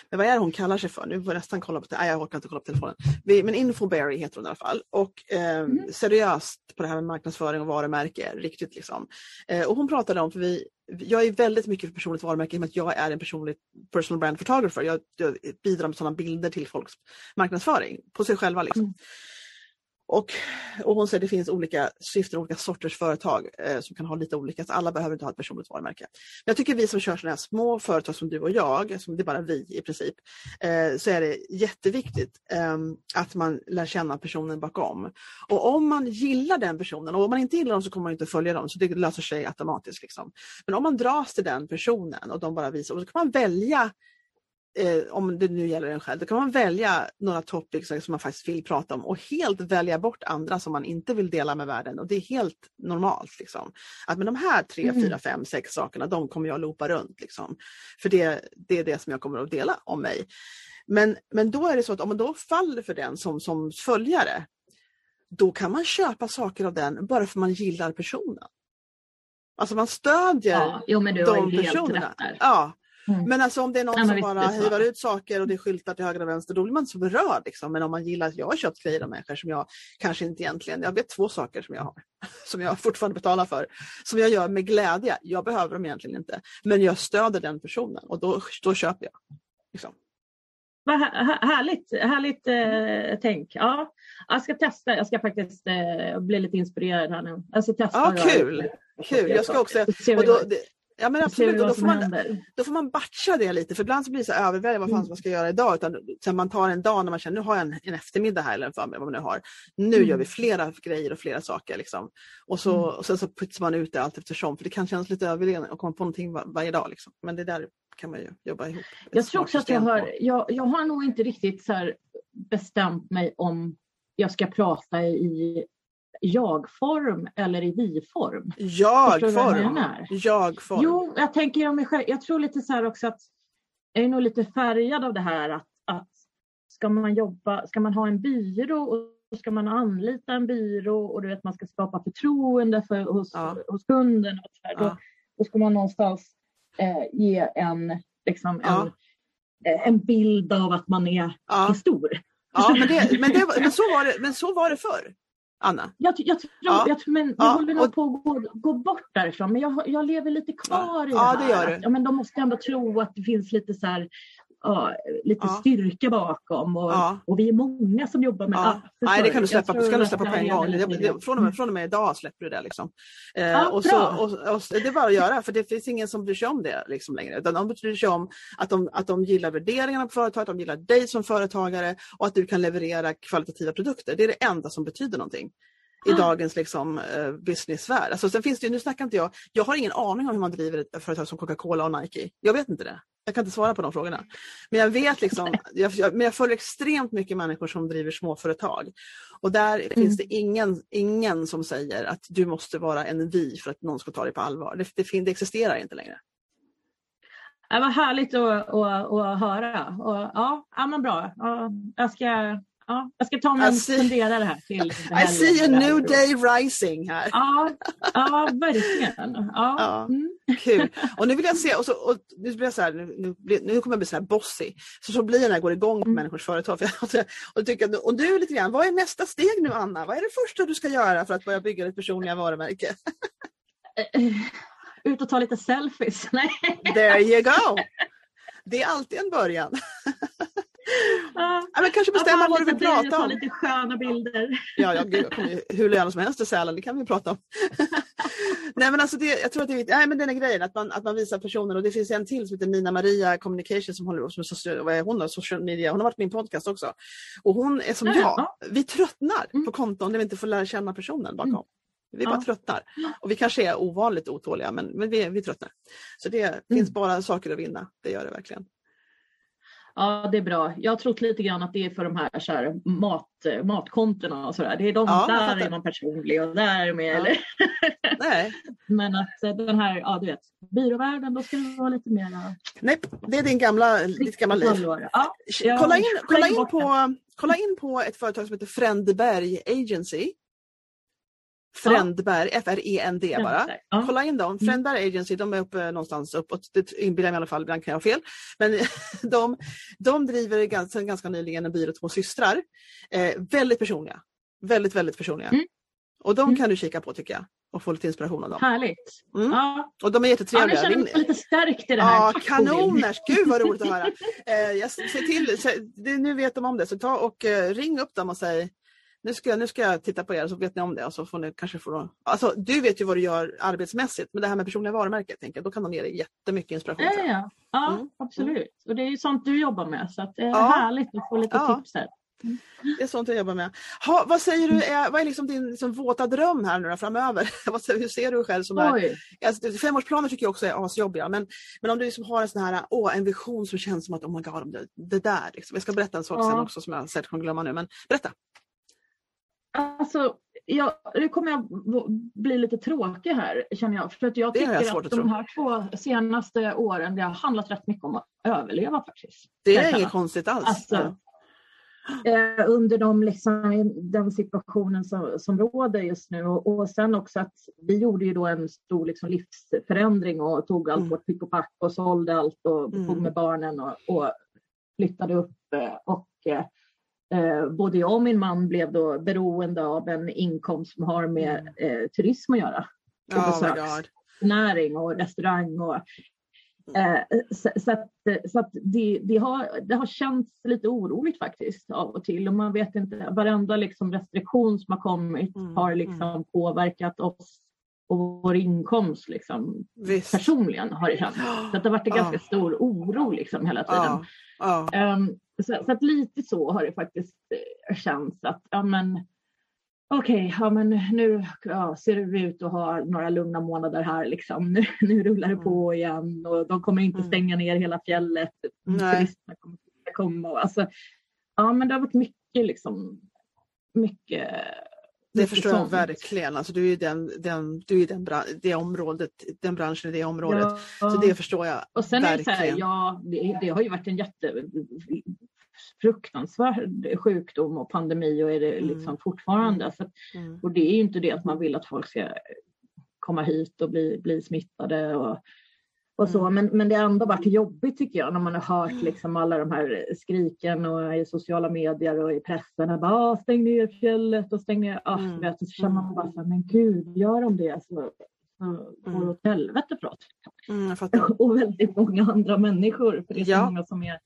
men vad är det hon kallar sig för? Nu får jag nästan kolla på, nej jag orkar inte kolla på telefonen. Men Infoberry heter hon i alla fall. Och eh, mm. seriöst på det här med marknadsföring och varumärke, riktigt liksom. Eh, och hon pratade om, för vi, jag är väldigt mycket för personligt varumärke i att jag är en personlig personal brand photographer. Jag, jag bidrar med sådana bilder till folks marknadsföring på sig själva. Liksom. Mm. Och, och hon säger att det finns olika syften, olika sorters företag eh, som kan ha lite olika, så alla behöver inte ha ett personligt varumärke. Men jag tycker vi som kör sådana här små företag som du och jag, som det är bara vi i princip, eh, så är det jätteviktigt eh, att man lär känna personen bakom. Och om man gillar den personen, och om man inte gillar dem så kommer man inte följa dem, så det löser sig automatiskt. Liksom. Men om man dras till den personen och de bara visar, och så kan man välja eh, om det nu gäller en själv, då kan man välja några topics som man faktiskt vill prata om och helt välja bort andra som man inte vill dela med världen. Och det är helt normalt. Liksom. Att med de här tre, mm. fyra, fem, sex sakerna, de kommer jag loopa runt. Liksom. För det, det är det som jag kommer att dela om mig. Men, men då är det så att om man då faller för den som, som följare, då kan man köpa saker av den bara för man gillar personen. Alltså man stödjer ja, jo, de personerna. Ja, Mm. Men alltså om det är någon som bara hivar ut saker och det är skyltar till höger och vänster, då blir man inte så berörd. Liksom. Men om man gillar, jag har köpt grejer av människor som jag kanske inte egentligen, jag vet två saker som jag har, [LAUGHS] som jag fortfarande betalar för, som jag gör med glädje. Jag behöver dem egentligen inte, men jag stöder den personen och då, då köper jag. Liksom. Vad härligt, härligt eh, tänk. Ja, jag ska testa, jag ska faktiskt eh, bli lite inspirerad här nu. Jag ska testa. Ja, kul! Kul, jag ska också, och då, det, Ja men absolut, och då, får man, då får man batcha det lite för ibland så blir det så överväldigande vad fan mm. man ska göra idag. Utan sen man tar en dag när man känner nu har jag en, en eftermiddag här eller en förmiddag vad man nu har. Nu mm. gör vi flera grejer och flera saker. Liksom. Och, så, mm. och sen så putsar man ut det allt eftersom för det kan kännas lite överväldigande att komma på någonting var, varje dag. Liksom. Men det där kan man ju jobba ihop. Jag tror också att jag har, jag, jag har nog inte riktigt så bestämt mig om jag ska prata i jag-form eller i vi-form. Jag-form? Jag-form. Jo, jag tänker om mig själv. Jag tror lite så här också att jag är nog lite färgad av det här att, att ska man jobba, ska man ha en byrå och ska man anlita en byrå och du vet man ska skapa förtroende för, hos, ja. hos kunden. Och så här, ja. då, då ska man någonstans eh, ge en, liksom, ja. en, eh, en bild av att man är, ja. är stor. Ja, men, det, men, det, men, så var det, men så var det förr. Anna? Jag, jag tror, ja. jag, men jag håller nog på att gå, gå bort därifrån men jag, jag lever lite kvar ja. i det här. Det gör du. ja, men de måste ändå tro att det finns lite så här, ja, lite ja. styrka bakom och, ja. och vi är många som jobbar med ja. Nej det kan du släppa, ska du släppa på en gång. Det, från, och med, från och med idag släpper du det. Liksom. Eh, och, så, och, och, det är bara att göra för det finns ingen som bryr sig om det liksom, längre. Utan de bryr sig om att de, att de gillar värderingarna på företaget, de gillar dig som företagare och att du kan leverera kvalitativa produkter. Det är det enda som betyder någonting i dagens liksom, uh, businessvärld. Alltså, sen finns det, nu snackar inte jag, jag har ingen aning om hur man driver ett företag som Coca-Cola och Nike. Jag vet inte det. Jag kan inte svara på de frågorna. Men jag vet liksom, [LAUGHS] jag, jag, men jag följer extremt mycket människor som driver småföretag. Och där mm. finns det ingen, ingen som säger att du måste vara en vi för att någon ska ta dig på allvar. Det, det, det existerar inte längre. Det var härligt att, att, att höra. Och, ja, ja, men bra. Ja, jag ska Ja, jag ska ta mig en funderare här. Till [LAUGHS] I see a new day rising här. Ja, ja verkligen. Ja. ja mm. Kul. Och nu vill jag se, och, så, och nu blir jag så här, nu, nu, nu kommer jag bli så här bossy. Så, så blir jag när jag går igång på mm. människors företag. [LAUGHS] För jag, och, tycker, och du lite grann, vad är nästa steg nu Anna? Vad är det första du ska göra för att börja bygga ditt personliga varumärke? Ut och ta lite selfies. [LAUGHS] Nej. There you go! Det är alltid en början. Ja, men kanske bestämma vad du vill prata om. lite sköna bilder. Ja, ja gud, jag kommer hur gärna som helst till Sälen, det kan vi prata om. [LAUGHS] nej men alltså det, jag tror att det är nej, men den är grejen att man, att man visar personer och det finns en till som heter Nina Maria Communication som håller som social, vad är hon då? social media, hon har varit med i min podcast också. Och hon är som ja, jag, ja. vi tröttnar mm. på konton där vi inte får lära känna personen bakom. Mm. Vi bara ja. tröttnar. Och vi kanske är ovanligt otåliga men, men vi, vi tröttnar. Så det mm. finns bara saker att vinna, det gör det verkligen. Ja, det är bra. Jag har trott lite grann att det är för de här, så här mat, matkontona och sådär. Det är de, ja, där är man personlig och där är med. Ja. Eller? [LAUGHS] Nej. Men att eh, den här, ja du vet, byråvärlden, då ska det vara lite mer... Nej, det är din gamla, ditt gamla liv. Ja, kolla, in, kolla, in på, kolla in på ett företag som heter Frändberg Agency. Frändberg, ja. F-R-E-N-D bara. Ja. Kolla in dem. Mm. Frändberg Agency, de är uppe någonstans uppåt, det inbillar jag mig i alla fall, ibland kan jag ha fel. Men [LAUGHS] de, de driver ganska, ganska nyligen en byrå, två systrar. Eh, väldigt personliga. Väldigt, väldigt personliga. Mm. Och de mm. kan du kika på tycker jag och få lite inspiration av dem. Härligt. Mm. Ja. Och de är jättetrevliga. Ja, jag känner mig lite stärkt i det här. Ja, kanoners! Gud vad roligt att höra. [LAUGHS] Eh, jag till, det, nu vet de om det, så ta och eh, ring upp dem och säg nu ska, jag, nu ska jag titta på er så vet ni om det och så får ni kanske få Alltså du vet ju vad du gör arbetsmässigt men det här med personliga varumärken, tänker då kan de ge dig jättemycket inspiration. Ja, ja. ja mm. absolut. Och det är ju sånt du jobbar med så det är ja. härligt att få lite ja. tips här. Det är sånt jag jobbar med. Ha, vad säger du, är, vad är liksom din liksom, våta dröm här nu då, framöver? [LAUGHS] hur ser du själv som är, alltså, Femårsplaner tycker jag också är asjobbiga men, men om du liksom har en sån här, åh, en vision som känns som att oh my god, det, det där. Liksom. Jag ska berätta en sak ja. sen också som jag säkert kommer glömma nu men berätta. Alltså, jag, nu kommer jag bli lite tråkig här känner jag. För att jag tycker jag att de här två senaste åren det har handlat rätt mycket om att överleva faktiskt. Det är inget konstigt alls. Alltså, eh, under de, liksom, den situationen som, som råder just nu. Och, och sen också att vi gjorde ju då en stor liksom, livsförändring och tog allt mm. vårt pick och pack och sålde allt och mm. tog med barnen och, och flyttade upp. Eh, och eh, eh, både jag och min man blev då beroende av en inkomst som har med mm. eh, turism att göra. Och oh besöksnäring och restaurang och Eh, så, så, att, så att det, det, har, det har känts lite oroligt faktiskt av och till och man vet inte, varenda liksom restriktion som har kommit mm, har liksom mm. påverkat oss och vår inkomst liksom, personligen har det känts. Så det har varit en ganska stor oro liksom hela tiden. Um, så, så, att lite så har det faktiskt eh, känts att ja, men, okej, okay, ja, men nu ja, ser det ut att ha några lugna månader här. Liksom. Nu, nu rullar det på mm. igen och de kommer inte mm. stänga ner hela fjället. Turisterna kommer komma. Alltså, ja, men det har varit mycket, liksom, mycket det förstår jag verkligen. Alltså, du är den, den, du är den, det området, den branschen i det området. Ja. Så det förstår jag Och sen verkligen. Är det, så här, ja, det, det, har ju varit en jätte fruktansvärd sjukdom och pandemi och är det mm. liksom mm. fortfarande. Så, mm. Och det är ju inte det att man vill att folk ska komma hit och bli, bli smittade och, och så. Mm. Men, men det har ändå varit jobbigt tycker jag när man har hört liksom alla de här skriken och i sociala medier och i pressen. Bara, ah, stäng ner fjället och stäng ner. Ah, mm. vet, så känner man bara så här, men gud, gör de det så, så går det åt helvete för oss. Mm, [LAUGHS] och väldigt många andra människor. För det är så ja. många som är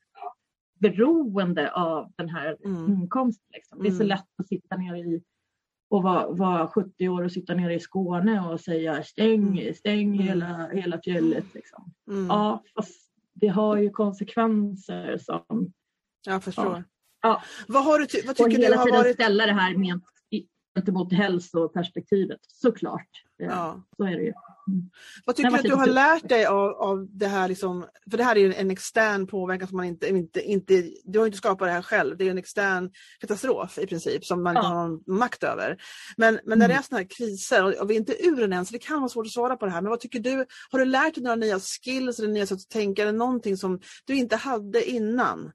beroende av den här mm. inkomsten. Liksom. Det är så mm. lätt att sitta ner i och vara, vara 70 år och sitta nere i Skåne och säga stäng, mm. stäng mm. hela, hela fjället. Liksom. Mm. Ja, fast det har ju konsekvenser som... Jag förstår. Ja. ja. Vad, har du vad tycker och du har varit... ställa det här med gentemot hälsoperspektivet, såklart. Ja. Så är det ju. Mm. Vad tycker du att du har lärt dig av, av det här? Liksom, för det här är ju en extern påverkan som man inte, inte, inte... Du har inte skapat det här själv. Det är en extern katastrof i princip som man ja. inte har någon makt över. Men, men när det är mm. sådana här kriser, och vi är inte ur den än så det kan vara svårt att svara på det här. Men vad tycker du? Har du lärt dig några nya skills eller nya sätt att tänka eller någonting som du inte hade innan?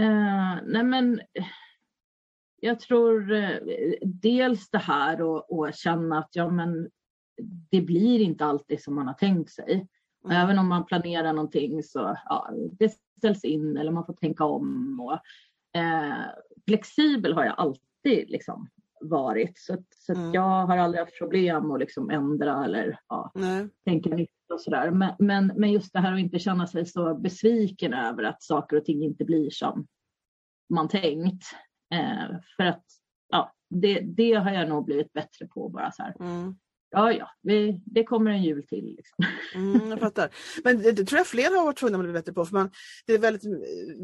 Uh, nej men jag tror eh, dels det här att känna att ja, men det blir inte alltid som man har tänkt sig. Mm. Även om man planerar någonting så ja, det ställs in eller man får tänka om. Och, eh, flexibel har jag alltid liksom varit så, så mm. jag har aldrig haft problem att liksom ändra eller ja, tänka nytt och sådär. Men, men, men just det här att inte känna sig så besviken över att saker och ting inte blir som man tänkt. Eh, för att ja, det, det har jag nog blivit bättre på bara så här. Mm. Ja, ja, vi, det kommer en jul till. Liksom. Mm, jag fattar. Men det, det, tror jag fler har varit tvungna att bli bättre på. För man, det är väldigt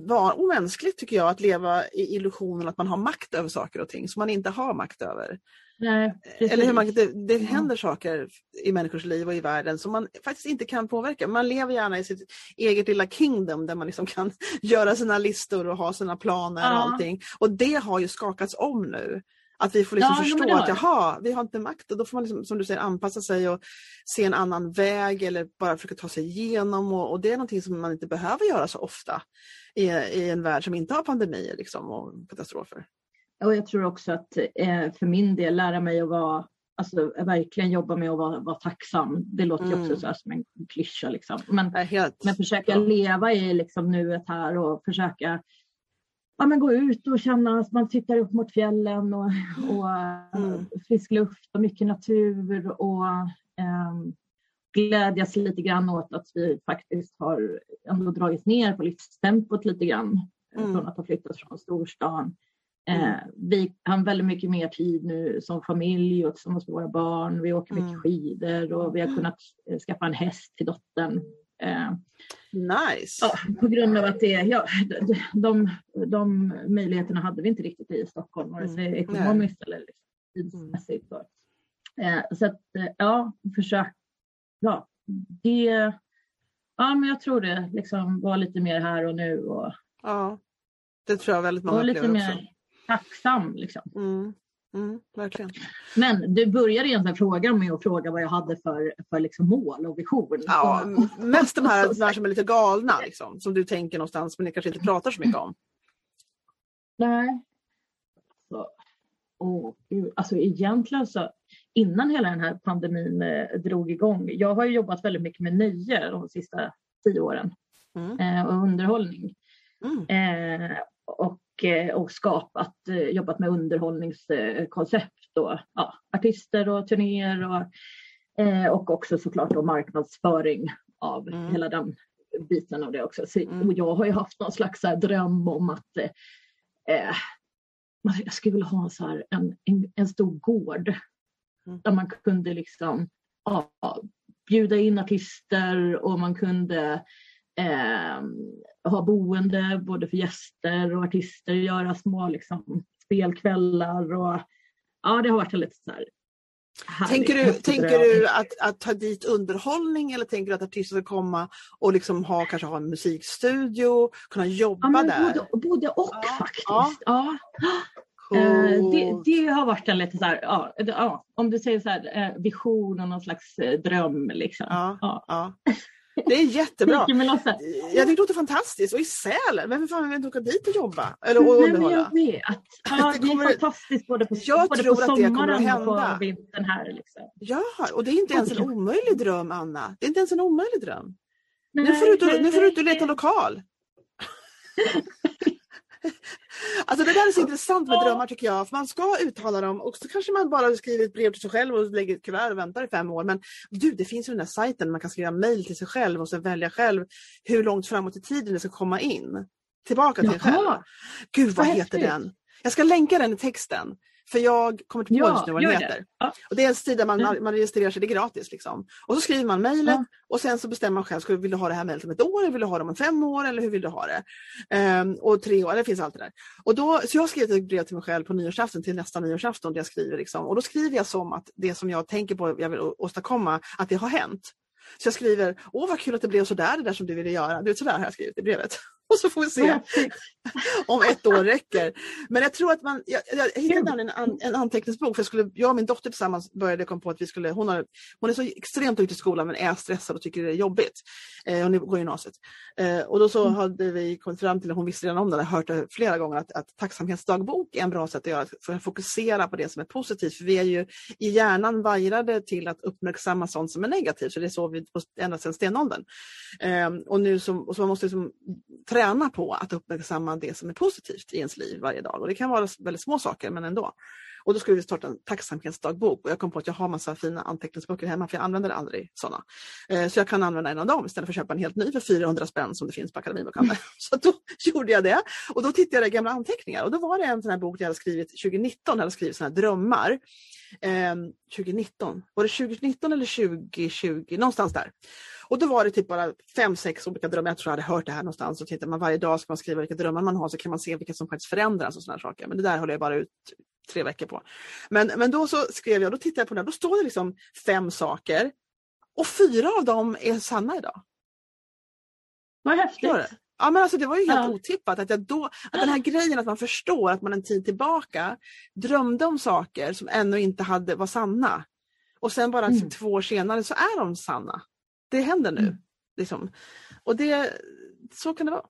var, omänskligt tycker jag att leva i illusionen att man har makt över saker och ting som man inte har makt över. Nej, Eller hur man, det, det händer saker i människors liv och i världen som man faktiskt inte kan påverka. Man lever gärna i sitt eget lilla kingdom där man liksom kan [LAUGHS] göra sina listor och ha sina planer ja. och allting. Och det har ju skakats om nu. Att vi får liksom ja, förstå att jaha, vi har inte makt och då får man liksom, som du säger anpassa sig och se en annan väg eller bara försöka ta sig igenom och, och det är någonting som man inte behöver göra så ofta i, i en värld som inte har pandemier liksom, och katastrofer. Och jag tror också att eh, för min del lära mig att vara Alltså verkligen jobba med att vara, vara tacksam. Det låter mm. också så som en klyscha. Liksom. Men, helt, men försöka ja. leva i liksom, nuet här och försöka ja, men gå ut och känna att man tittar upp mot fjällen och, och mm. frisk luft och mycket natur och eh, glädjas lite grann åt att vi faktiskt har ändå dragit ner på livstempot lite grann mm. från att ha flyttat från storstan Eh, vi har väldigt mycket mer tid nu som familj och tillsammans med våra barn. Vi åker mycket Mm. skidor och vi har kunnat eh, skaffa en häst till dottern. Eh, Nice. ja, på grund av att det, ja, de, de, de möjligheterna hade vi inte riktigt i Stockholm, vare sig Mm. ekonomiskt eller liksom tidsmässigt. Så, eh, så att ja, försök. Ja, det, ja, men jag tror det liksom var lite mer här och nu och, Ja. Det tror jag väldigt många upplever också. mer tacksam. Liksom. Mm. Mm, verkligen. Men du började egentligen frågan med att fråga vad jag hade för, för liksom mål och vision. Ja, mest de här, de här som är lite galna liksom, som du tänker någonstans men ni kanske inte pratar så mycket om. Nej. Så, åh, gud. Alltså egentligen så innan hela den här pandemin eh, drog igång. Jag har ju jobbat väldigt mycket med nöje de sista tio åren Mm. eh, och underhållning. Mm. Eh, och, och skapat, eh, jobbat med underhållningskoncept och ja, artister och turnéer och, eh, och också såklart då marknadsföring av Mm. hela den biten av det också. Så, Mm. och jag har ju haft någon slags dröm om att eh, eh, jag skulle vilja ha så här en, en, en stor gård Mm. där man kunde liksom ja, bjuda in artister och man kunde eh, ha boende både för gäster och artister, göra små liksom, spelkvällar och ja, det har varit lite så här Tänker du, tänker du att, att ta dit underhållning eller tänker du att artister ska komma och liksom ha, kanske ha en musikstudio, kunna jobba Ja, där? både, både och Ja, faktiskt. ja. Ja. Eh, Coolt. det, det har varit en lite så här, ja, om du säger så här, eh, vision och någon slags eh, dröm liksom. Ja. Ja. Ja. Det är jättebra. Tycker det låter fantastiskt. Och i Sälen, vem fan vill inte åka dit och jobba? Eller och Nej, underhålla? jag vet. Ja, [LAUGHS] Det det, kommer- är fantastiskt både på, Jag både tror på att det kommer sommaren att och hända. på vintern här. Liksom. Ja, och det är inte ens en omöjlig dröm Anna. Det är inte ens en omöjlig dröm. Nu Nej, får du, ut och- nej, nu får du ut och nej. leta lokal. [LAUGHS] Alltså det där är så intressant med drömmar tycker jag. För man ska uttala dem och så kanske man bara skriver ett brev till sig själv och lägger ett kuvert och väntar i fem år. Men du, det finns ju den där sajten man kan skriva mejl till sig själv och så välja själv hur långt framåt i tiden det ska komma in. Tillbaka till en själv. Jaha, Gud vad vad heter den? Jag ska länka den i texten. För jag kommer inte på Ja, just nu vad den heter. Ja. Och det är en sida man, Mm. man registrerar sig, det är gratis. Liksom. Och så skriver man mejlet Ja. och sen så bestämmer man själv, ska, vill du ha det här mejlet om ett år, eller vill du ha det om fem år eller hur vill du ha det? Ehm, och tre år, det finns allt det där. Och då, så jag har skrivit ett brev till mig själv på nyårsafton, till nästa nyårsafton, där jag skriver liksom, och då skriver jag som att det som jag tänker på, jag vill åstadkomma, att det har hänt. Så jag skriver, åh vad kul att det blev sådär det där som du ville göra. Du vet, sådär har jag skrivit i brevet. [LAUGHS] Och så får vi se om ett år räcker. Men jag tror att man, jag, jag hittade en, an- en anteckningsbok, för jag, skulle, jag och min dotter tillsammans började komma på att vi skulle, hon, har, hon är så extremt duktig i skolan men är stressad och tycker det är jobbigt. Eh, hon går i gymnasiet. Eh, och då så Mm. hade vi kommit fram till, hon visste redan om det, hört det flera gånger, att, att tacksamhetsdagbok är en bra sätt att göra för att fokusera på det som är positivt. För vi är ju i hjärnan vajrade till att uppmärksamma sånt som är negativt, så det är så vi ända sedan stenåldern. Eh, och nu så, och så man måste liksom träna på att uppmärksamma det som är positivt i ens liv varje dag. Och det kan vara väldigt små saker men ändå. Och då skulle vi starta en tacksamhetsdagbok och jag kom på att jag har massa fina anteckningsböcker hemma för jag använder aldrig sådana. Eh, så jag kan använda en av dem istället för att köpa en helt ny för 400 spänn som det finns på Akademibokhandeln. [LAUGHS] Så då [LAUGHS] gjorde jag det och då tittade jag i gamla anteckningar och då var det en sån här bok jag hade skrivit 2019, jag hade skrivit såna här drömmar. Eh, 2019, var det 2019 eller 2020? Någonstans där. Och då var det typ bara fem, sex olika drömmar. Jag tror jag hade hört det här någonstans. Och tittar man varje dag ska man skriva vilka drömmar man har så kan man se vilka som faktiskt förändras och sådana saker. Men det där håller jag bara ut tre veckor på. Men, men då så skrev jag, då tittade jag på den, då står det liksom fem saker. Och fyra av dem är sanna idag. Vad häftigt. Ja men alltså det var ju helt Ja. otippat att jag då, att den här grejen att man förstår att man en tid tillbaka drömde om saker som ännu inte hade, var sanna. Och sen bara Mm. två år senare så är de sanna. Det händer nu. Mm. Liksom. Och det, så kan det vara.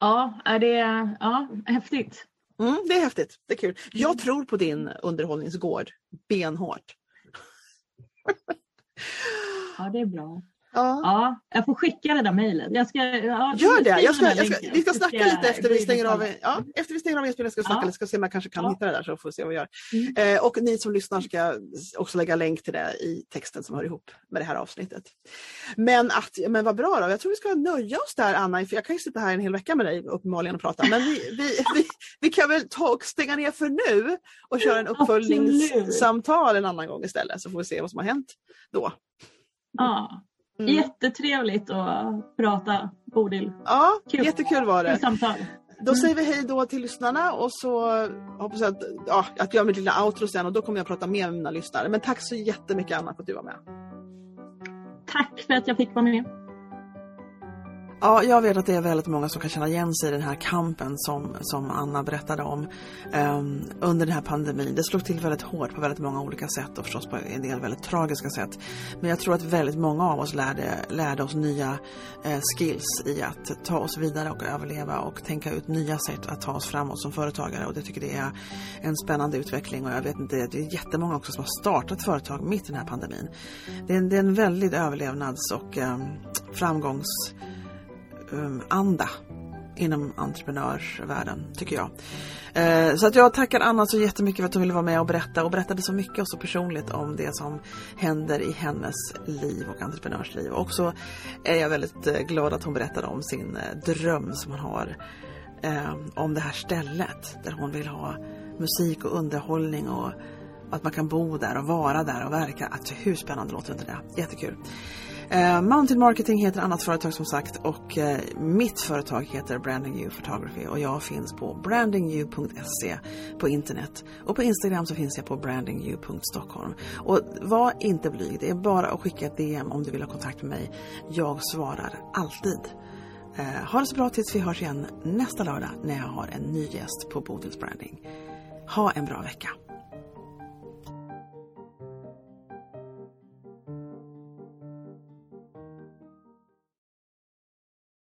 Ja, är det ja, häftigt. Mm, det är häftigt, det är kul. Jag Mm. tror på din underhållningsgård benhårt. Ja, det är bra. Ja. ja. jag får skicka det där mejlet. Jag ska, ja, Gör det! Jag ska, jag ska, vi ska snacka lite efter vi stänger av, ja, efter vi stänger av inspelningen. Ska vi snacka ja. lite, ska se om jag kanske kan ja. hitta det där så får vi se vad vi gör. Mm. Eh, och ni som lyssnar ska också lägga länk till det i texten som hör ihop med det här avsnittet. Men, att, men vad bra då, jag tror vi ska nöja oss där Anna, för jag kan ju sitta här en hel vecka med dig uppenbarligen och prata. Men vi, vi, vi, vi kan väl ta och stänga ner för nu och köra en uppföljningssamtal en annan gång istället så får vi se vad som har hänt då. Ja, mm. jättetrevligt att prata Bodil. Ja, Kul. jättekul var det. Samtal. Då säger vi hej då till lyssnarna och så hoppas jag att, ja, att jag mitt lilla outro sen och då kommer jag prata mer med mina lyssnare. Men tack så jättemycket Anna för att du var med. Tack för att jag fick vara med. Ja, jag vet att det är väldigt många som kan känna igen sig i den här kampen som, som Anna berättade om um, under den här pandemin. Det slog till väldigt hårt på väldigt många olika sätt och förstås på en del väldigt tragiska sätt. Men jag tror att väldigt många av oss lärde, lärde oss nya eh, skills i att ta oss vidare och överleva och tänka ut nya sätt att ta oss framåt som företagare och det tycker det är en spännande utveckling och jag vet inte, det är jättemånga också som har startat företag mitt i den här pandemin. Det är en, det är en väldigt överlevnads och um, framgångs Um, anda inom entreprenörsvärlden, tycker jag. Eh, så att jag tackar Anna så jättemycket för att hon ville vara med och berätta och berättade så mycket och så personligt om det som händer i hennes liv och entreprenörsliv. Och så är jag väldigt eh, glad att hon berättade om sin eh, dröm som hon har eh, om det här stället där hon vill ha musik och underhållning och att man kan bo där och vara där och verka. Alltså hur spännande låter inte det? Jättekul. Eh, Mountain Marketing heter annat företag som sagt och eh, mitt företag heter Branding You Photography och jag finns på brandingyou.se på internet och på Instagram så finns jag på brandingyou.stockholm. Och var inte blyg, det är bara att skicka ett DM om du vill ha kontakt med mig. Jag svarar alltid. Eh, ha det så bra tills vi hörs igen nästa lördag när jag har en ny gäst på Bodils Branding. Ha en bra vecka!